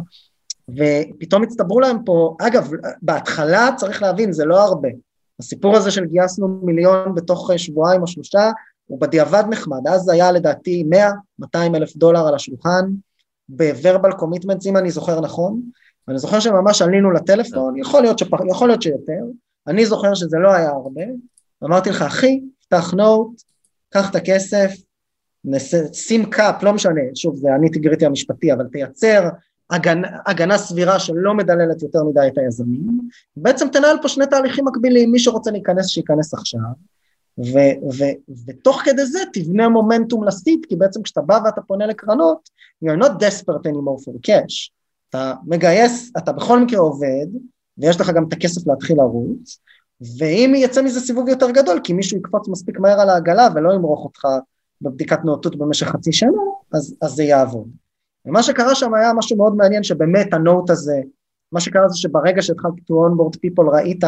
ופתאום הצטברו להם פה, אגב, בהתחלה צריך להבין, זה לא הרבה. הסיפור הזה של גייסנו מיליון בתוך שבועיים או שלושה, הוא בדיעבד נחמד, אז היה לדעתי 100-200 אלף דולר על השולחן, ב-verbal commitments, אם אני זוכר נכון, ואני זוכר שממש עלינו לטלפון, יכול להיות, שפח, יכול להיות שיותר, אני זוכר שזה לא היה הרבה, אמרתי לך, אחי, פתח נוט, קח את הכסף, שים קאפ, לא משנה, שוב, זה אני תגריתי המשפטי, אבל תייצר הגנה, הגנה סבירה שלא מדללת יותר מדי את היזמים, בעצם תנהל פה שני תהליכים מקבילים, מי שרוצה להיכנס, שייכנס עכשיו, ו- ו- ותוך כדי זה תבנה מומנטום לסיט, כי בעצם כשאתה בא ואתה פונה לקרנות, you're not desperate anymore for cash, אתה מגייס, אתה בכל מקרה עובד, ויש לך גם את הכסף להתחיל לרוץ, ואם יצא מזה סיבוב יותר גדול, כי מישהו יקפוץ מספיק מהר על העגלה ולא ימרוך אותך בבדיקת נאותות במשך חצי שנה, אז, אז זה יעבוד. ומה שקרה שם היה משהו מאוד מעניין, שבאמת הנוט הזה, מה שקרה זה שברגע שהתחלתי to onboard people ראית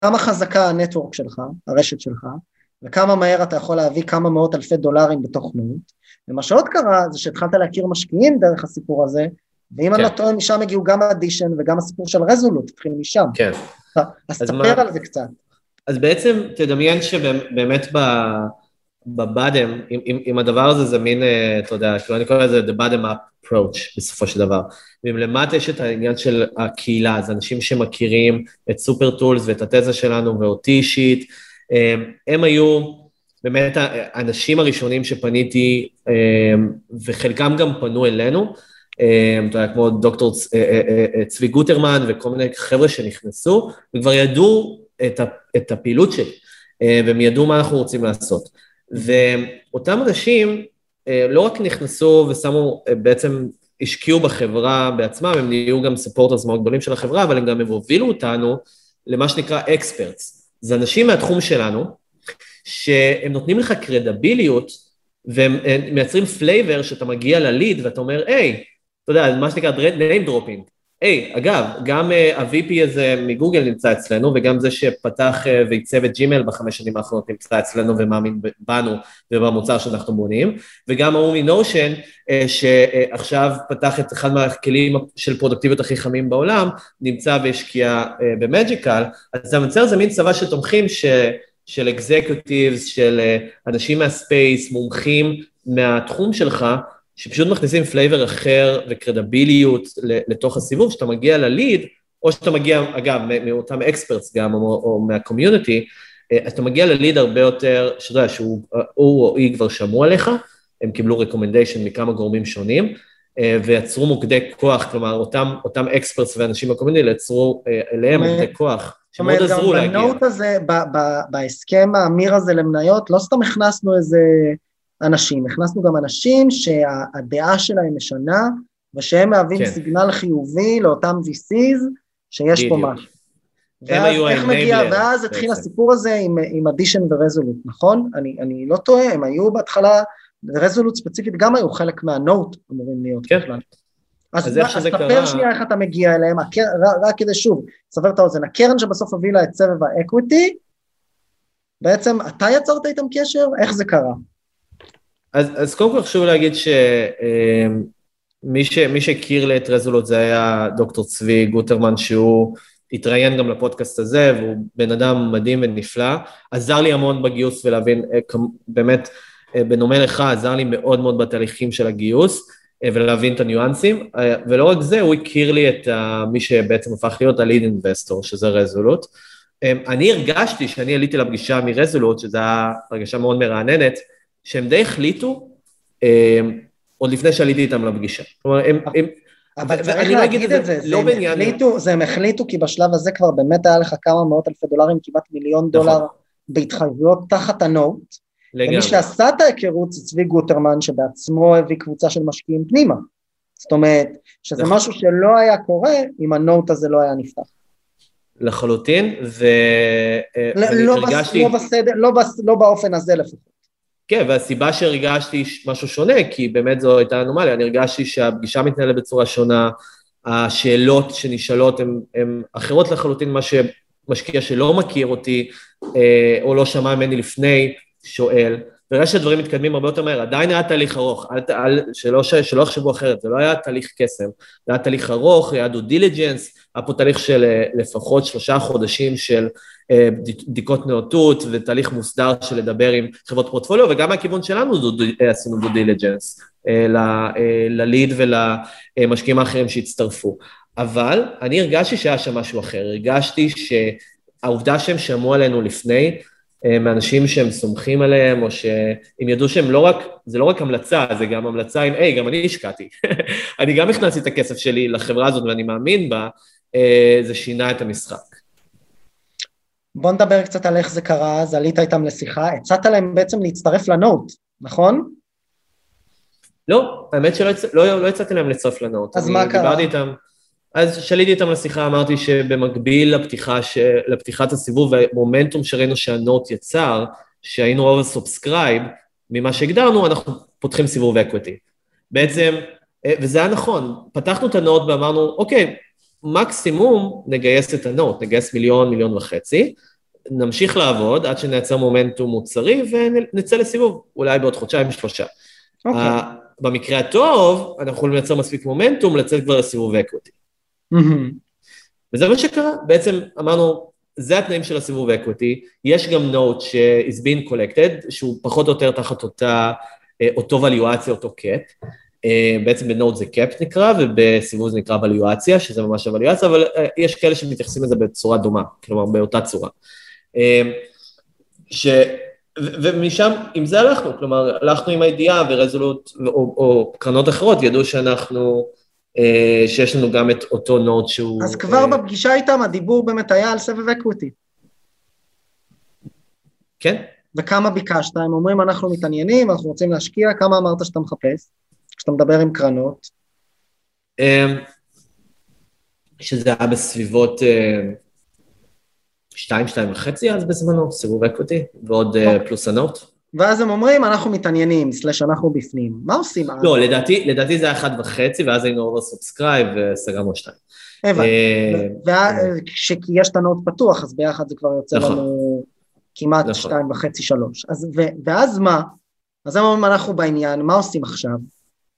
כמה חזקה הנטוורק שלך, הרשת שלך, וכמה מהר אתה יכול להביא כמה מאות אלפי דולרים בתוך נוט, ומה שעוד קרה זה שהתחלת להכיר משקיעים דרך הסיפור הזה, ואם אני כן. לא טועה, משם הגיעו גם אדישן וגם הסיפור של רזולוט, התחיל משם. כן. אז תספר מה- על זה קצת. אז בעצם תדמיין שבאמת בבאדם, אם, אם, אם הדבר הזה זה מין, אה, אתה יודע, כאילו אני קורא לזה the bottom up approach בסופו של דבר. ואם למטה יש את העניין של הקהילה, אז אנשים שמכירים את סופר טולס ואת התזה שלנו ואותי אישית, אה, הם היו באמת האנשים הראשונים שפניתי, אה, וחלקם גם פנו אלינו, אה, אתה יודע, כמו דוקטור אה, אה, אה, צבי גוטרמן וכל מיני חבר'ה שנכנסו, וכבר ידעו את, הפעילות שלי, והם ידעו מה אנחנו רוצים לעשות. ואותם אנשים לא רק נכנסו ושמו, אה, בעצם השקיעו בחברה בעצמם, הם נהיו גם ספורטרס מאוד גדולים של החברה, אבל הם גם הם הובילו אותנו למה שנקרא experts. זה אנשים מהתחום שלנו, שהם נותנים לך קרדביליות, והם אה, מייצרים flavor שאתה מגיע ל lead ואתה אומר, היי, אתה יודע, מה שנקרא name dropping. היי, אגב, גם uh, ה-VP הזה מגוגל נמצא אצלנו, וגם זה שפתח uh, ועיצב את ג'ימל בחמש שנים האחרונות נמצא אצלנו ומאמין בנו ובמוצר שאנחנו בונים, וגם ההוא מ Notion, uh, שעכשיו פתח את אחד מהכלים של פרודוקטיביות הכי חמים בעולם, נמצא והשקיע uh, ב Magical, אז אתה מייצר איזה מין צבא של תומכים. של executives, של uh, אנשים מה space, מומחים מהתחום שלך, שפשוט מכניסים flavor אחר וקרדיביליות לתוך הסיבוב, שאתה מגיע ל lead, או שאתה מגיע, אגב, מאותם experts גם, או, או מה community, אז אתה מגיע לליד הרבה יותר, שאתה יודע, שהוא או היא כבר שמעו עליך, הם קיבלו רקומנדיישן מכמה גורמים שונים, ויצרו מוקדי כוח, כלומר, אותם, אותם אקספרטס ואנשים בקומיוניטי יצרו אליהם מוקדי כוח, שמאוד עזרו להגיע. זאת אומרת, גם בנוט הזה, בהסכם האמיר הזה למניות, לא סתם הכנסנו איזה... אנשים, הכנסנו גם אנשים שהדעה שלהם משנה ושהם מהווים כן. סיגנל חיובי לאותם VCs שיש פה משהו. הם היו איך מגיע, ואז התחיל הסיפור הזה עם, עם אדישן ורזולוט, נכון? אני, אני לא טועה, הם היו בהתחלה, רזולוט ספציפית גם היו חלק מהנוט אמורים להיות כן. בכלל. אז, אז קרה... קרה... אז תספר שנייה איך אתה מגיע אליהם, הקר... רק, רק כדי שוב, סבר את האוזן, הקרן שבסוף הובילה את סבב האקוויטי, בעצם אתה יצרת איתם קשר? איך זה קרה? אז, אז קודם כל חשוב להגיד שמי ש, מי שהכיר לי את רזולות זה היה דוקטור צבי גוטרמן, שהוא התראיין גם לפודקאסט הזה, והוא בן אדם מדהים ונפלא, עזר לי המון בגיוס ולהבין, באמת, בנומה לך, עזר לי מאוד מאוד בתהליכים של הגיוס, ולהבין את הניואנסים, ולא רק זה, הוא הכיר לי את מי שבעצם הפך להיות הליד אינבסטור, שזה רזולות. אני הרגשתי שאני עליתי לפגישה מרזולות, שזו הייתה הרגשה מאוד מרעננת, שהם די החליטו אה, עוד לפני שעליתי איתם לפגישה. כלומר, הם... הם אבל צריך להגיד את זה, לא זה, הם החליטו, זה הם החליטו כי בשלב הזה כבר באמת היה לך כמה מאות אלפי דולרים, כמעט מיליון דולר נכון. בהתחייבויות תחת הנוט. לגמרי. ומי שעשה את ההיכרות זה צבי גוטרמן, שבעצמו הביא קבוצה של משקיעים פנימה. זאת אומרת, שזה נכון. משהו שלא היה קורה אם הנוט הזה לא היה נפתח. לחלוטין, ו... לא, לא, הרגשתי... לא, בסדר, לא, בס... לא באופן הזה לפחות. כן, והסיבה שהרגשתי משהו שונה, כי באמת זו הייתה אנומליה, אני הרגשתי שהפגישה מתנהלת בצורה שונה, השאלות שנשאלות הן אחרות לחלוטין ממה שמשקיע שלא מכיר אותי, או לא שמע ממני לפני, שואל, וראש שהדברים מתקדמים הרבה יותר מהר, עדיין היה תהליך ארוך, אל, אל, שלא, שלא יחשבו אחרת, זה לא היה תהליך קסם, זה היה תהליך ארוך, היה דו דיליג'נס, היה פה תהליך של לפחות שלושה חודשים של בדיקות נאותות ותהליך מוסדר של לדבר עם חברות פורטפוליו, וגם מהכיוון שלנו דו, עשינו דו דיליג'נס לליד ולמשקיעים האחרים שהצטרפו. אבל אני הרגשתי שהיה שם משהו אחר, הרגשתי שהעובדה שהם שמעו עלינו לפני, מאנשים שהם סומכים עליהם, או שהם ידעו שהם לא רק, זה לא רק המלצה, זה גם המלצה עם, היי, גם אני השקעתי. אני גם הכנסתי את הכסף שלי לחברה הזאת ואני מאמין בה, זה שינה את המשחק. בוא נדבר קצת על איך זה קרה, אז עלית איתם לשיחה, הצעת להם בעצם להצטרף ל note, נכון? לא, האמת שלא לא, לא הצעתי להם לצרף ל note. אז מה קרה? איתם, אז עליתי איתם לשיחה, אמרתי שבמקביל לפתיחה ש... לפתיחת הסיבוב והמומנטום שראינו שה note יצר, שהיינו oversubscribed, ממה שהגדרנו, אנחנו פותחים סיבוב equity. בעצם, וזה היה נכון, פתחנו את ה note ואמרנו, אוקיי, מקסימום נגייס את ה note, נגייס מיליון, מיליון וחצי, נמשיך לעבוד עד שנייצר מומנטום מוצרי ונצא לסיבוב, אולי בעוד חודשיים, שלושה. אוקיי. Okay. במקרה הטוב, אנחנו יכולים לייצר מספיק מומנטום לצאת כבר לסיבוב equity. מהמם. וזה מה שקרה, בעצם אמרנו, זה התנאים של הסיבוב equity, יש גם note ש- is being collected, שהוא פחות או יותר תחת אותה, אה, אותו valuation, אותו cap. בעצם ב note זה cap נקרא, ובסיבוב זה נקרא valuation, שזה ממש valuation, אבל אה, יש כאלה שמתייחסים לזה בצורה דומה, כלומר באותה צורה. אה, ש... ומשם, עם זה הלכנו, כלומר, הלכנו עם הידיעה ורזולוט או, או קרנות אחרות ידעו שאנחנו, אה, שיש לנו גם את אותו note שהוא... אז כבר אה, בפגישה איתם הדיבור באמת היה על סבב equity. כן, וכמה ביקשת? הם אומרים אנחנו מתעניינים, אנחנו רוצים להשקיע, כמה אמרת שאתה מחפש? כשאתה מדבר עם קרנות. אה, שזה היה בסביבות אה, שתיים, שתיים וחצי אז בזמנו, סיבוב equity, ועוד אה, אוקיי. פלוס ה note. ואז הם אומרים אנחנו מתעניינים, slash אנחנו בפנים. מה עושים אז? לא, לדעתי, לדעתי זה היה אחד וחצי, ואז היינו oversubscribed וסגרנו עוד שתיים. הבנתי. אה, וכשכי יש את הנוט פתוח, אז ביחד זה כבר יוצא נכון. לנו כמעט נכון. שתיים וחצי, שלוש. ואז מה? אז הם אומרים אנחנו בעניין, מה עושים עכשיו?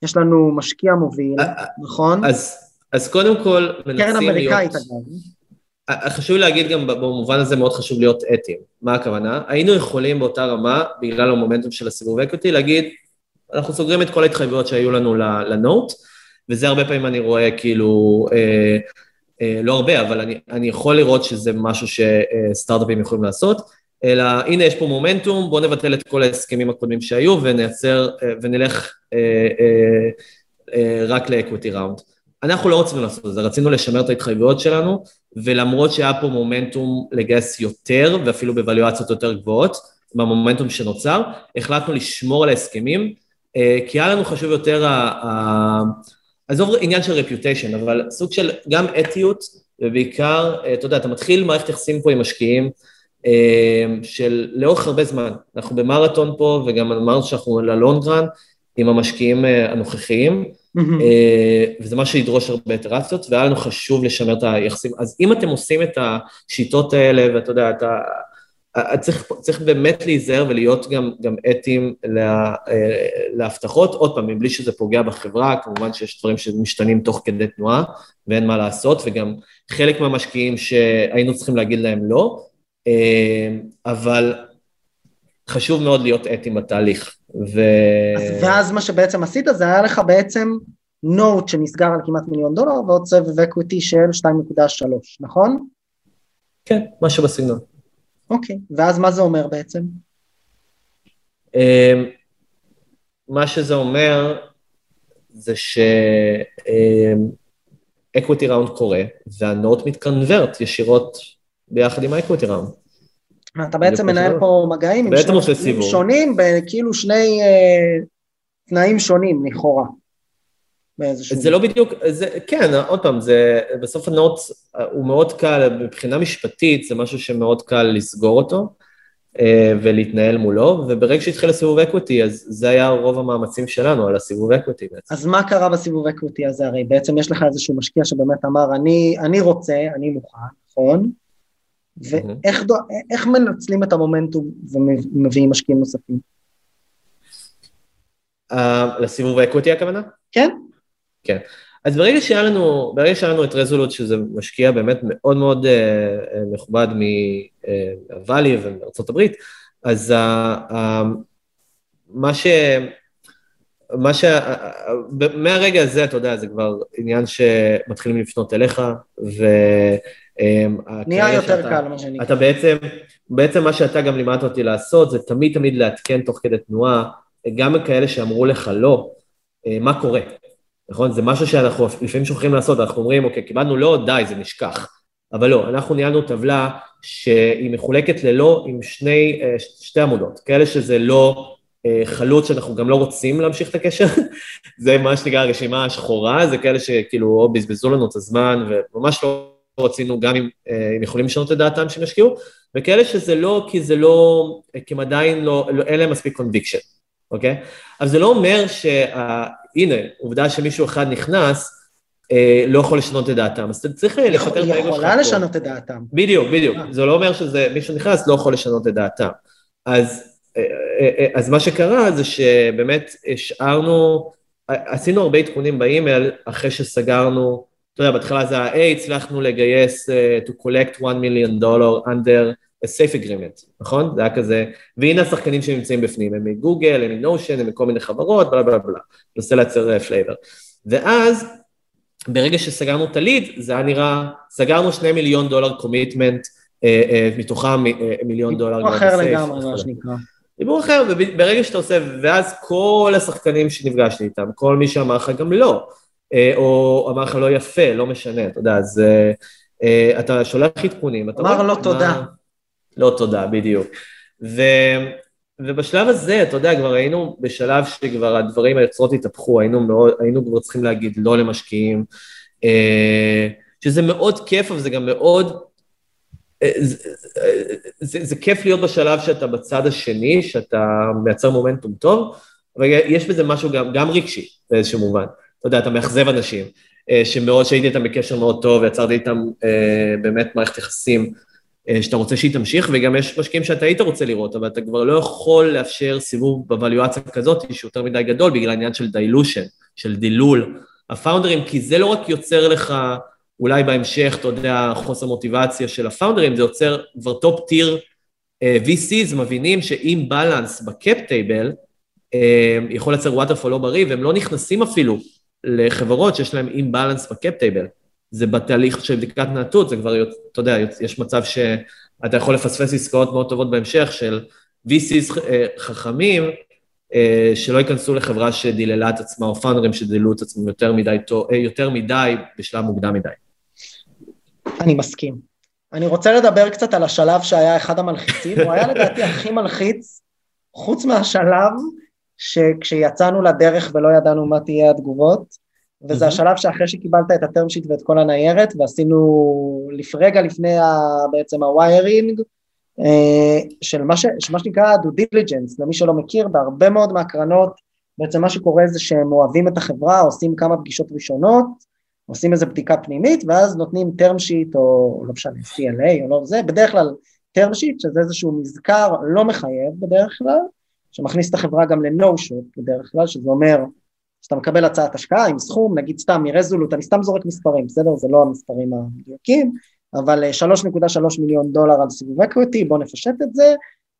יש לנו משקיע מוביל, אה, אה, נכון? אז, אז קודם כל, מנסים קרן להיות... אמריקאית אגב. אה, חשוב להגיד גם במובן הזה מאוד חשוב להיות אתיים. מה הכוונה? היינו יכולים באותה רמה, בגלל המומנטום של הסיבוב אקוטי, להגיד, אנחנו סוגרים את כל ההתחייבויות שהיו לנו לנוט, וזה הרבה פעמים אני רואה כאילו, אה, אה, לא הרבה, אבל אני, אני יכול לראות שזה משהו שסטארט-אפים יכולים לעשות, אלא הנה יש פה מומנטום, בואו נבטל את כל ההסכמים הקודמים שהיו ונייצר, אה, ונלך אה, אה, אה, רק לאקוויטי ראונד. אנחנו לא רצינו לעשות את זה, רצינו לשמר את ההתחייבויות שלנו, ולמרות שהיה פה מומנטום לגייס יותר, ואפילו בוואליואציות יותר גבוהות, מהמומנטום שנוצר, החלטנו לשמור על ההסכמים, אה, כי היה לנו חשוב יותר, עזוב עניין של רפיוטיישן, אבל סוג של גם אתיות, ובעיקר, אה, אתה יודע, אתה מתחיל מערכת יחסים פה עם משקיעים, של לאורך הרבה זמן, אנחנו במרתון פה, וגם אמרנו שאנחנו ללונגרן, עם המשקיעים אה, הנוכחיים. אה, וזה מה שידרוש הרבה איטרציות, והיה לנו חשוב לשמר את היחסים. אז אם אתם עושים את השיטות האלה, ואתה יודע, אתה... אה, צריך, צריך באמת להיזהר ולהיות גם, גם אתיים לה, להבטחות, עוד פעם, מבלי שזה פוגע בחברה, כמובן שיש דברים שמשתנים תוך כדי תנועה ואין מה לעשות, וגם חלק מהמשקיעים שהיינו צריכים להגיד להם לא, אבל חשוב מאוד להיות אתיים בתהליך. ו... אז, ואז מה שבעצם עשית זה היה לך בעצם נוט שנסגר על כמעט מיליון דולר ועוד סבב אקוויטי של 2.3, נכון? כן, משהו בסגנון. אוקיי, ואז מה זה אומר בעצם? אמ, מה שזה אומר זה ש equity round קורה, וה note מתקנברט ישירות ביחד עם ה equity round. אתה בעצם מנהל. פה מגעים עם שני סיבובים שונים, בכאילו שני אה, תנאים שונים לכאורה. באיזשהו... זה לא בדיוק, זה, כן, עוד פעם, זה, בסוף ה note הוא מאוד קל, מבחינה משפטית זה משהו שמאוד קל לסגור אותו אה, ולהתנהל מולו, וברגע שהתחיל הסיבוב equity, אז זה היה רוב המאמצים שלנו על הסיבוב equity בעצם. אז מה קרה בסיבוב equity הזה? הרי בעצם יש לך איזשהו משקיע שבאמת אמר, אני, אני רוצה, אני מוכן, נכון? ואיך דו, איך מנצלים את המומנטום ומביאים משקיעים נוספים? אה, לסיבוב האקוויטי הכוונה? כן? כן. אז ברגע שהיה לנו, ברגע שהיה לנו את רזולוט, שזה משקיע באמת מאוד מאוד uh, uh, מכובד מהוואלי ומארצות הברית, אז uh, uh, מה ש... מה ש... מהרגע הזה, אתה יודע, זה כבר עניין שמתחילים לפנות אליך, ו... נהיה יותר קל, מה שנקרא. אתה בעצם, בעצם מה שאתה גם לימדת אותי לעשות, זה תמיד תמיד לעדכן תוך כדי תנועה, גם כאלה שאמרו לך לא, מה קורה. נכון? זה משהו שאנחנו לפעמים שוכחים לעשות, אנחנו אומרים, אוקיי, קיבלנו לא, די, זה נשכח. אבל לא, אנחנו ניהלנו טבלה שהיא מחולקת ללא עם שני, שתי עמודות, כאלה שזה לא חלוץ שאנחנו גם לא רוצים להמשיך את הקשר, זה מה שנקרא הרשימה השחורה, זה כאלה שכאילו או בזבזו לנו את הזמן וממש לא רצינו גם אם הם יכולים לשנות את דעתם שהם ישקיעו, וכאלה שזה לא, כי זה לא, כי הם עדיין לא, לא אין להם מספיק conviction, אוקיי? אבל זה לא אומר שה... הנה, עובדה שמישהו אחד נכנס, אה, לא יכול לשנות את דעתם. אז אתה צריך לפטר את האגו שלך יכולה פה. לשנות את דעתם. בדיוק, בדיוק. אה. זה לא אומר שזה, מי שנכנס לא יכול לשנות את דעתם. אז, אה, אה, אה, אז מה שקרה זה שבאמת השארנו, עשינו הרבה עדכונים באימייל אחרי שסגרנו, אתה יודע, בהתחלה זה היה, היי, הצלחנו לגייס uh, to collect 1 מיליון דולר under a safe agreement, נכון? זה היה כזה, והנה השחקנים שנמצאים בפנים, הם מגוגל, הם מ Notion, הם מכל מיני חברות, בלה בלה בלה, ננסה לייצר flavor. ואז, ברגע שסגרנו את ה lead, זה היה נראה, סגרנו 2 מיליון דולר commitment, מתוכם אה, מיליון דולר. דיבור אחר לגמרי. מה שנקרא. דיבור אחר, וברגע שאתה עושה, ואז כל השחקנים שנפגשתי איתם, כל מי שאמר לך גם לא, אה, או אמר לך לא יפה, לא משנה, אתה יודע, אז אה, אה, אתה שולח עדכונים, אתה אמר לא תודה. לא תודה, בדיוק. ו, ובשלב הזה, אתה יודע, כבר היינו בשלב שכבר הדברים, היוצרות התהפכו, היינו, מאוד, היינו כבר צריכים להגיד לא למשקיעים, אה, שזה מאוד כיף, אבל זה גם מאוד... אה, זה, זה, זה כיף להיות בשלב שאתה בצד השני, שאתה מייצר מומנטום טוב, אבל יש בזה משהו גם, גם רגשי באיזשהו מובן. אתה יודע, אתה מאכזב אנשים, אה, שמאוד, שהייתי איתם בקשר מאוד טוב, ויצרתי איתם אה, באמת מערכת יחסים אה, שאתה רוצה שהיא תמשיך, וגם יש משקיעים שאתה היית רוצה לראות, אבל אתה כבר לא יכול לאפשר סיבוב ב valuation כזאת שהוא יותר מדי גדול, בגלל העניין של dilution, של דילול ה founders, כי זה לא רק יוצר לך, אולי בהמשך, אתה יודע, חוסר מוטיבציה של ה founders, זה יוצר כבר top tier VCs מבינים ש imbalance ב cap table, יכול לייצר waterfall לא בריא, והם לא נכנסים אפילו לחברות שיש להם imbalance ב cap table. זה בתהליך של בדיקת נאותות, זה כבר, אתה יודע, יש מצב שאתה יכול לפספס עסקאות מאוד טובות בהמשך של VCs אה, חכמים, אה, שלא ייכנסו לחברה שדיללה את עצמה, או founders שדיללו את עצמם יותר מדי, אה, יותר מדי בשלב מוקדם מדי. אני מסכים. אני רוצה לדבר קצת על השלב שהיה אחד המלחיצים, הוא היה לדעתי הכי מלחיץ, חוץ מהשלב שכשיצאנו לדרך ולא ידענו מה תהיה התגובות, וזה Mhm. השלב שאחרי שקיבלת את ה term sheet ואת כל הניירת, ועשינו לפ- רגע לפני ה, בעצם ה wiring, אה, של מה, ש, של מה שנקרא due diligence, למי שלא מכיר, בהרבה מאוד מהקרנות, בעצם מה שקורה זה שהם אוהבים את החברה, עושים כמה פגישות ראשונות, עושים איזו בדיקה פנימית, ואז נותנים term sheet או לא משנה, CLA או לא זה, בדרך כלל term sheet, שזה איזשהו מזכר לא מחייב בדרך כלל, שמכניס את החברה גם ל- no shop בדרך כלל, שזה אומר שאתה מקבל הצעת השקעה עם סכום, נגיד סתם מרזולוט, אני סתם זורק מספרים, בסדר? זה לא המספרים המדויקים, אבל אה, 3.3 מיליון דולר על סיבוב equity, בואו נפשט את זה,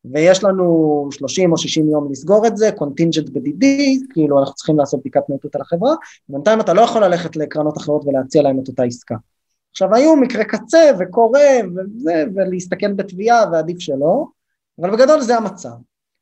ויש לנו 30 או 60 יום לסגור את זה, contingent ב-DD, כאילו אנחנו צריכים לעשות בדיקת נאותות על החברה, בינתיים אתה לא יכול ללכת לקרנות אחרות ולהציע להם את אותה עסקה. עכשיו היו מקרה קצה וקורה וזה, ולהסתכן בתביעה ועדיף שלא, אבל בגדול זה המצב.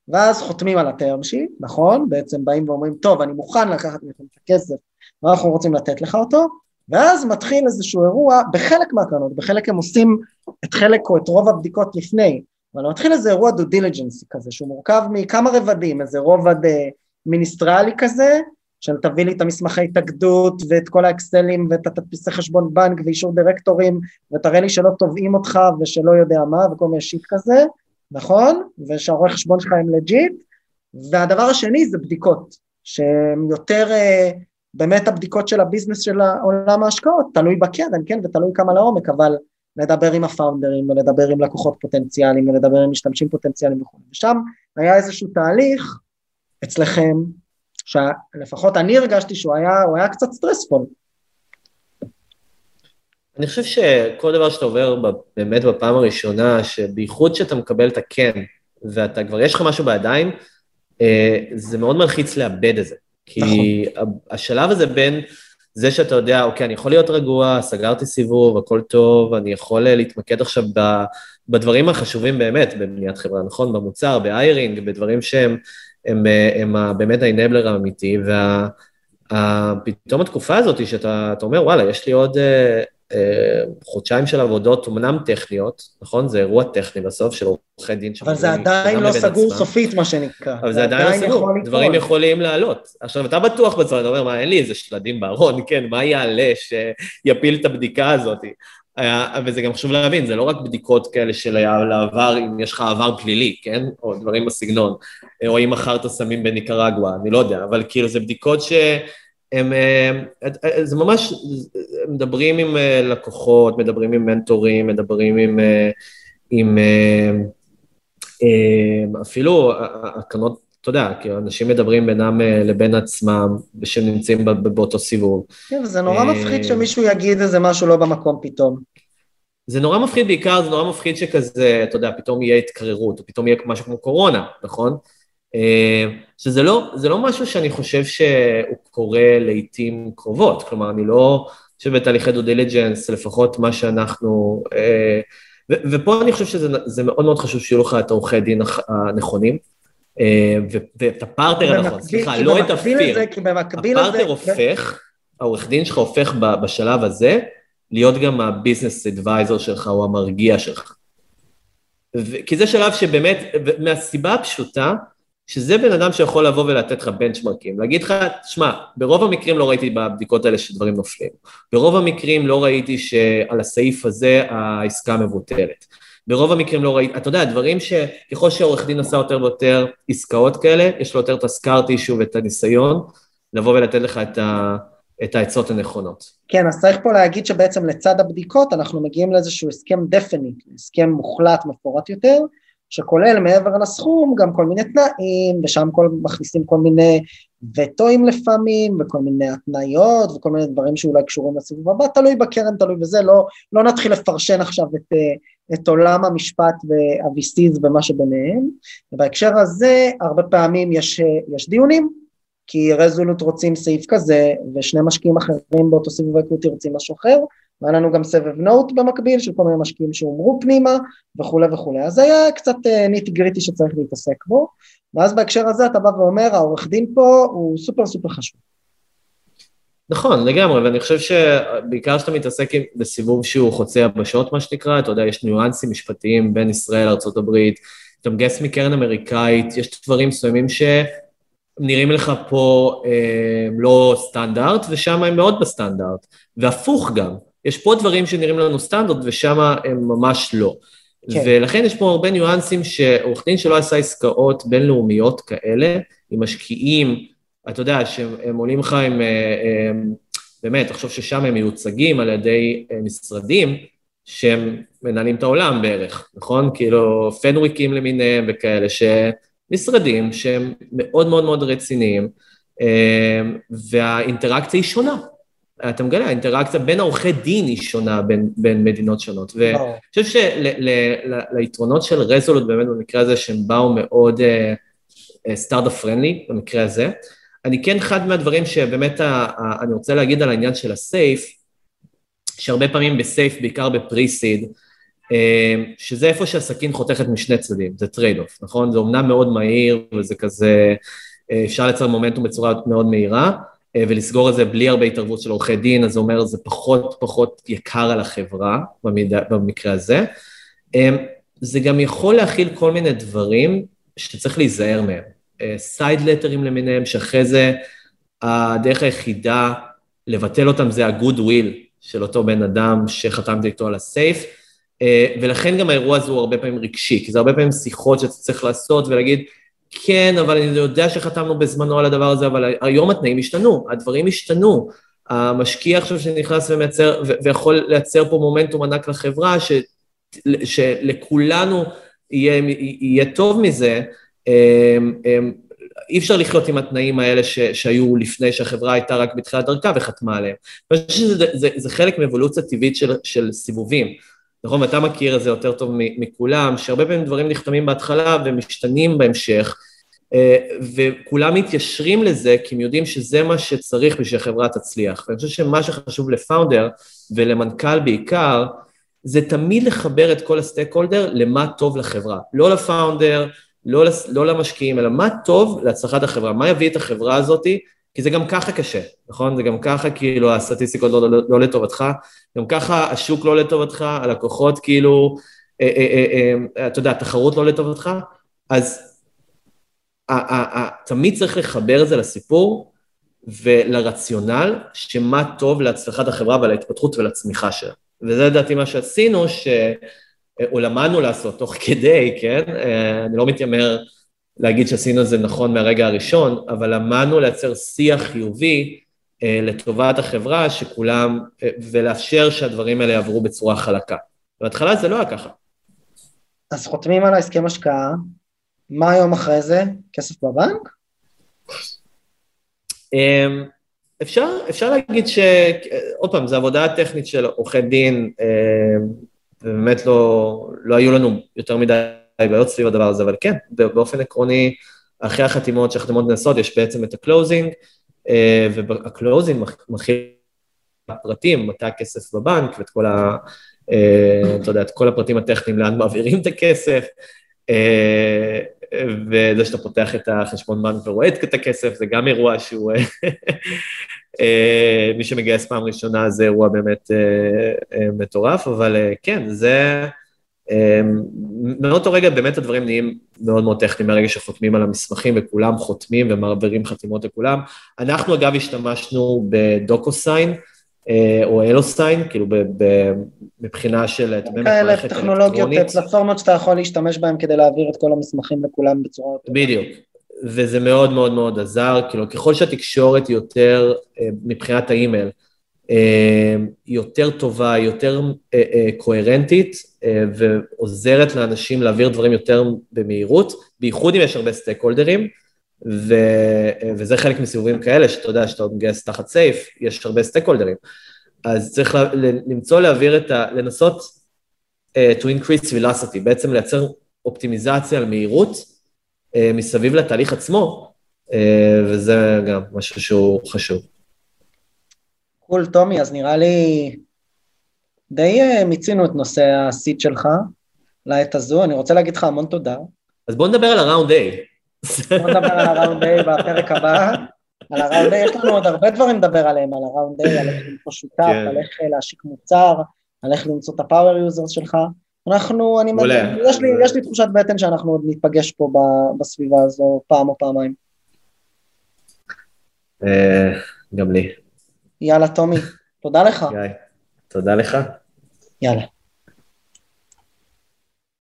ואז חותמים על הטרם שיט, נכון? בעצם באים ואומרים, טוב, אני מוכן לקחת מכם את הכסף, ואנחנו רוצים לתת לך אותו, ואז מתחיל איזשהו אירוע, בחלק מהקרנות, בחלק הם עושים את חלק או את רוב הבדיקות לפני, אבל מתחיל איזה אירוע דו דיליג'נסי כזה, שהוא מורכב מכמה רבדים, איזה רובד אה, מיניסטריאלי כזה, של תביא לי את המסמכי התאגדות ואת כל האקסלים ואת התדפיסי חשבון בנק ואישור דירקטורים ותראה לי שלא תובעים אותך ושלא יודע מה וכל מיני shit כזה, נכון? ושהרואה חשבון שלך הם legit, והדבר השני זה בדיקות, שהן יותר אה, באמת הבדיקות של ה business של עולם ההשקעות, תלוי בקרן, כן, ותלוי כמה לעומק, אבל לדבר עם הפאונדרים ולדבר עם לקוחות פוטנציאליים ולדבר עם משתמשים פוטנציאליים וכו'. ושם היה איזשהו תהליך אצלכם, שלפחות אני הרגשתי שהוא היה, היה קצת סטרספול. אני חושב שכל דבר שאתה עובר באמת בפעם הראשונה, שבייחוד שאתה מקבל את הכן, ואתה כבר, יש לך משהו בידיים, אה, זה מאוד מלחיץ לאבד את זה. כי נכון. השלב הזה בין זה שאתה יודע, אוקיי, אני יכול להיות רגוע, סגרתי סיבוב, הכל טוב, אני יכול אה, להתמקד עכשיו ב, בדברים החשובים באמת בבניית חברה, נכון? במוצר, באיירינג, בדברים שהם הם, אה, הם, הם באמת האנבלר האמיתי, ופתאום התקופה הזאת שאתה אתה אומר, וואלה, יש לי עוד חודשיים של עבודות, אמנם טכניות, נכון? זה אירוע טכני בסוף של עורכי דין. אבל זה עדיין לא סגור עצמם. סופית, מה שנקרא. אבל זה עדיין לא יכול סגור, ליפול. דברים יכולים לעלות. עכשיו, אתה בטוח בצורה, אתה אומר, מה, אין לי איזה שלדים בארון, כן, מה יעלה שיפיל את הבדיקה הזאת? אה, וזה גם חשוב להבין, זה לא רק בדיקות כאלה של העבר, אם יש לך עבר פלילי, כן? או דברים בסגנון, או אם מכרת סמים בניקרגואה, אני לא יודע, אבל כאילו זה בדיקות ש... הם, זה ממש, מדברים עם לקוחות, מדברים עם מנטורים, מדברים עם, עם אפילו הקרנות אתה יודע, כי אנשים מדברים בינם אה, לבין עצמם, ושהם נמצאים באותו סיבוב. כן, זה נורא מפחיד שמישהו יגיד איזה משהו לא במקום פתאום. זה נורא מפחיד, בעיקר זה נורא מפחיד שכזה, אתה יודע, פתאום יהיה התקררות, או פתאום יהיה משהו כמו קורונה, נכון? שזה לא, זה לא משהו שאני חושב שהוא קורה לעיתים קרובות, כלומר, אני לא חושב בתהליכי דו דיליג'נס, לפחות מה שאנחנו... אה, ופה אני חושב שזה מאוד מאוד חשוב שיהיו לך את העורכי דין הנכונים. אה, ואת הפרטר הנכון, סליחה, לא את הפיר. כי במקביל. הפרטר הופך, העורך דין שלך הופך בשלב הזה להיות גם הביזנס אדוויזר שלך או המרגיע שלך. כי זה שלב שבאמת, מהסיבה הפשוטה, שזה בן אדם שיכול לבוא ולתת לך בנצ'מרקים, להגיד לך, שמע, ברוב המקרים לא ראיתי בבדיקות האלה שדברים נופלים, ברוב המקרים לא ראיתי שעל הסעיף הזה העסקה מבוטלת. ברוב המקרים לא ראיתי, אתה יודע, דברים שככל שעורך דין עשה יותר ויותר עסקאות כאלה, יש לו יותר את הסקארט אישו ואת הניסיון, לבוא ולתת לך את, ה, את העצות הנכונות. כן, אז צריך פה להגיד שבעצם לצד הבדיקות אנחנו מגיעים לאיזשהו הסכם דפניט, הסכם מוחלט, מפורט יותר, שכולל מעבר לסכום גם כל מיני תנאים, ושם כל, מכניסים כל מיני וטואים לפעמים, וכל מיני התניות, וכל מיני דברים שאולי קשורים לסיבוב הבא, תלוי בקרן, תלוי בזה, לא, לא נתחיל לפרשן עכשיו את, את עולם המשפט וה-VCs ומה שביניהם. ובהקשר הזה, הרבה פעמים יש, יש דיונים, כי רזולוט רוצים סעיף כזה, ושני משקיעים אחרים באותו סיבוב אקוטי רוצים משהו אחר, והיה לנו גם סבב נוט במקביל של כל מיני משקיעים שהומרו פנימה וכולי וכולי. אז היה קצת ניטי גריטי שצריך להתעסק בו, ואז בהקשר הזה אתה בא ואומר, העורך דין פה הוא סופר סופר חשוב. נכון, לגמרי, ואני חושב שבעיקר כשאתה מתעסק עם, בסיבוב שהוא חוצה יבשות, מה שנקרא, אתה יודע, יש ניואנסים משפטיים בין ישראל לארה"ב, אתה מגייס מקרן אמריקאית, יש דברים מסוימים שנראים לך פה אה, לא סטנדרט, ושם הם מאוד בסטנדרט, והפוך גם, יש פה דברים שנראים לנו סטנדרט ושם הם ממש לא. כן. ולכן יש פה הרבה ניואנסים שעורך דין שלא עשה עסקאות בינלאומיות כאלה, עם משקיעים, אתה יודע, שהם עולים לך עם, אה, אה, באמת, תחשוב ששם הם מיוצגים על ידי אה, משרדים שהם מנהלים את העולם בערך, נכון? כאילו פנוויקים למיניהם וכאלה, שמשרדים שהם מאוד מאוד מאוד רציניים, והאינטראקציה היא שונה. אתה מגלה, האינטראקציה בין העורכי דין היא שונה בין, בין מדינות שונות. ואני חושב של יתרונות של רזולוט באמת במקרה הזה, שהם באו מאוד סטארט-אפ אה, friendly במקרה הזה, אני כן, אחד מהדברים שבאמת אני רוצה להגיד על העניין של ה SAFE, שהרבה פעמים ב SAFE, בעיקר ב pre-seed, אה, שזה איפה שהסכין חותכת משני צדדים, זה trade off, נכון? זה אומנם מאוד מהיר וזה כזה, אה, אפשר לייצר מומנטום בצורה מאוד מהירה, ולסגור את זה בלי הרבה התערבות של עורכי דין, אז זה אומר זה פחות פחות יקר על החברה במידה, במקרה הזה. זה גם יכול להכיל כל מיני דברים שצריך להיזהר מהם. סייד לטרים למיניהם, שאחרי זה הדרך היחידה לבטל אותם זה ה-good will של אותו בן אדם שחתמתי איתו על הסייף, אה, ולכן גם האירוע הזה הוא הרבה פעמים רגשי, כי זה הרבה פעמים שיחות שאתה צריך לעשות ולהגיד, כן, אבל אני יודע שחתמנו בזמנו על הדבר הזה, אבל היום התנאים השתנו, הדברים השתנו. המשקיע עכשיו שנכנס ומייצר, ויכול לייצר פה מומנטום ענק לחברה, ש, שלכולנו יהיה, יהיה טוב מזה, אמ, אמ, אי אפשר לחיות עם התנאים האלה ש, שהיו לפני שהחברה הייתה רק בתחילת דרכה וחתמה עליהם. אני חושב שזה זה, זה חלק מאבולוציה טבעית של, של סיבובים. נכון, ואתה מכיר את זה יותר טוב מכולם, שהרבה פעמים דברים נחתמים בהתחלה ומשתנים בהמשך, אה, וכולם מתיישרים לזה כי הם יודעים שזה מה שצריך בשביל שהחברה תצליח. ואני חושב שמה שחשוב לפאונדר ולמנכ"ל בעיקר, זה תמיד לחבר את כל הסטייק הולדר למה טוב לחברה. לא לפאונדר, לא, לא למשקיעים, אלא מה טוב להצלחת החברה, מה יביא את החברה הזאת, כי זה גם ככה קשה, נכון? זה גם ככה כאילו הסטטיסטיקות לא, לא, לא לטובתך, גם ככה השוק לא לטובתך, הלקוחות כאילו, אה, אה, אה, אתה יודע, התחרות לא לטובתך, אז תמיד צריך לחבר את זה לסיפור ולרציונל, שמה טוב להצלחת החברה ולהתפתחות ולצמיחה שלה. וזה לדעתי מה שעשינו, ש... או למדנו לעשות תוך כדי, כן? אני לא מתיימר להגיד שעשינו את זה נכון מהרגע הראשון, אבל למדנו לייצר שיח חיובי אה, לטובת החברה, שכולם, אה, ולאפשר שהדברים האלה יעברו בצורה חלקה. בהתחלה זה לא היה ככה. אז חותמים על ההסכם השקעה, מה היום אחרי זה? כסף בבנק? אמ, אפשר, אפשר להגיד ש... עוד פעם, זו עבודה טכנית של עורכי דין, אמ, ובאמת לא, לא היו לנו יותר מדי בעיות סביב הדבר הזה, אבל כן, באופן עקרוני, אחרי החתימות שהחתימות נעשות, יש בעצם את ה closing, אה, וה closing מכיל פרטים, מתי הכסף בבנק, ואת כל ה... אה, אתה יודע, את כל הפרטים הטכניים לאן מעבירים את הכסף, אה, וזה שאתה פותח את החשבון בנק ורואה את הכסף, זה גם אירוע שהוא... מי שמגייס פעם ראשונה זה אירוע באמת מטורף, אבל כן, זה... מאותו רגע באמת הדברים נהיים מאוד מאוד טכניים מהרגע שחותמים על המסמכים וכולם חותמים ומעבירים חתימות לכולם. אנחנו אגב השתמשנו בדוקוסיין אה, או אלוסיין, כאילו מבחינה של, מערכת טכנולוגיות, פלטפורמות שאתה יכול להשתמש בהן כדי להעביר את כל המסמכים לכולם בצורה... בדיוק. וזה מאוד מאוד מאוד עזר, כאילו ככל שהתקשורת יותר אה, מבחינת האימייל, יותר טובה, יותר קוהרנטית, ועוזרת לאנשים להעביר דברים יותר במהירות, בייחוד אם יש הרבה סטייק הולדרים, ו, וזה חלק מסיבובים כאלה, שאתה יודע שאתה מגייס תחת SAFE, יש הרבה stakeholderים. אז צריך למצוא להעביר את ה... לנסות אה, to increase velocity, בעצם לייצר אופטימיזציה על מהירות אה, מסביב לתהליך עצמו, אה, וזה גם משהו שהוא חשוב. cool, תומי, אז נראה לי די אה, מיצינו את נושא ה seed שלך לעת הזו, אני רוצה להגיד לך המון תודה. אז בוא נדבר על ה round A. בוא נדבר על ה round A בפרק הבא. על ה round A יש לנו עוד הרבה דברים לדבר עליהם, על ה round A, על איך למצוא שותף, כן. על איך להשיק מוצר, על איך למצוא את ה power users שלך. אנחנו, אני מבין, יש לי, יש לי תחושת בטן שאנחנו עוד נתפגש פה בסביבה הזו פעם או פעמיים. אה, גם לי. יאללה, תומי, תודה לך. תודה לך. יאללה.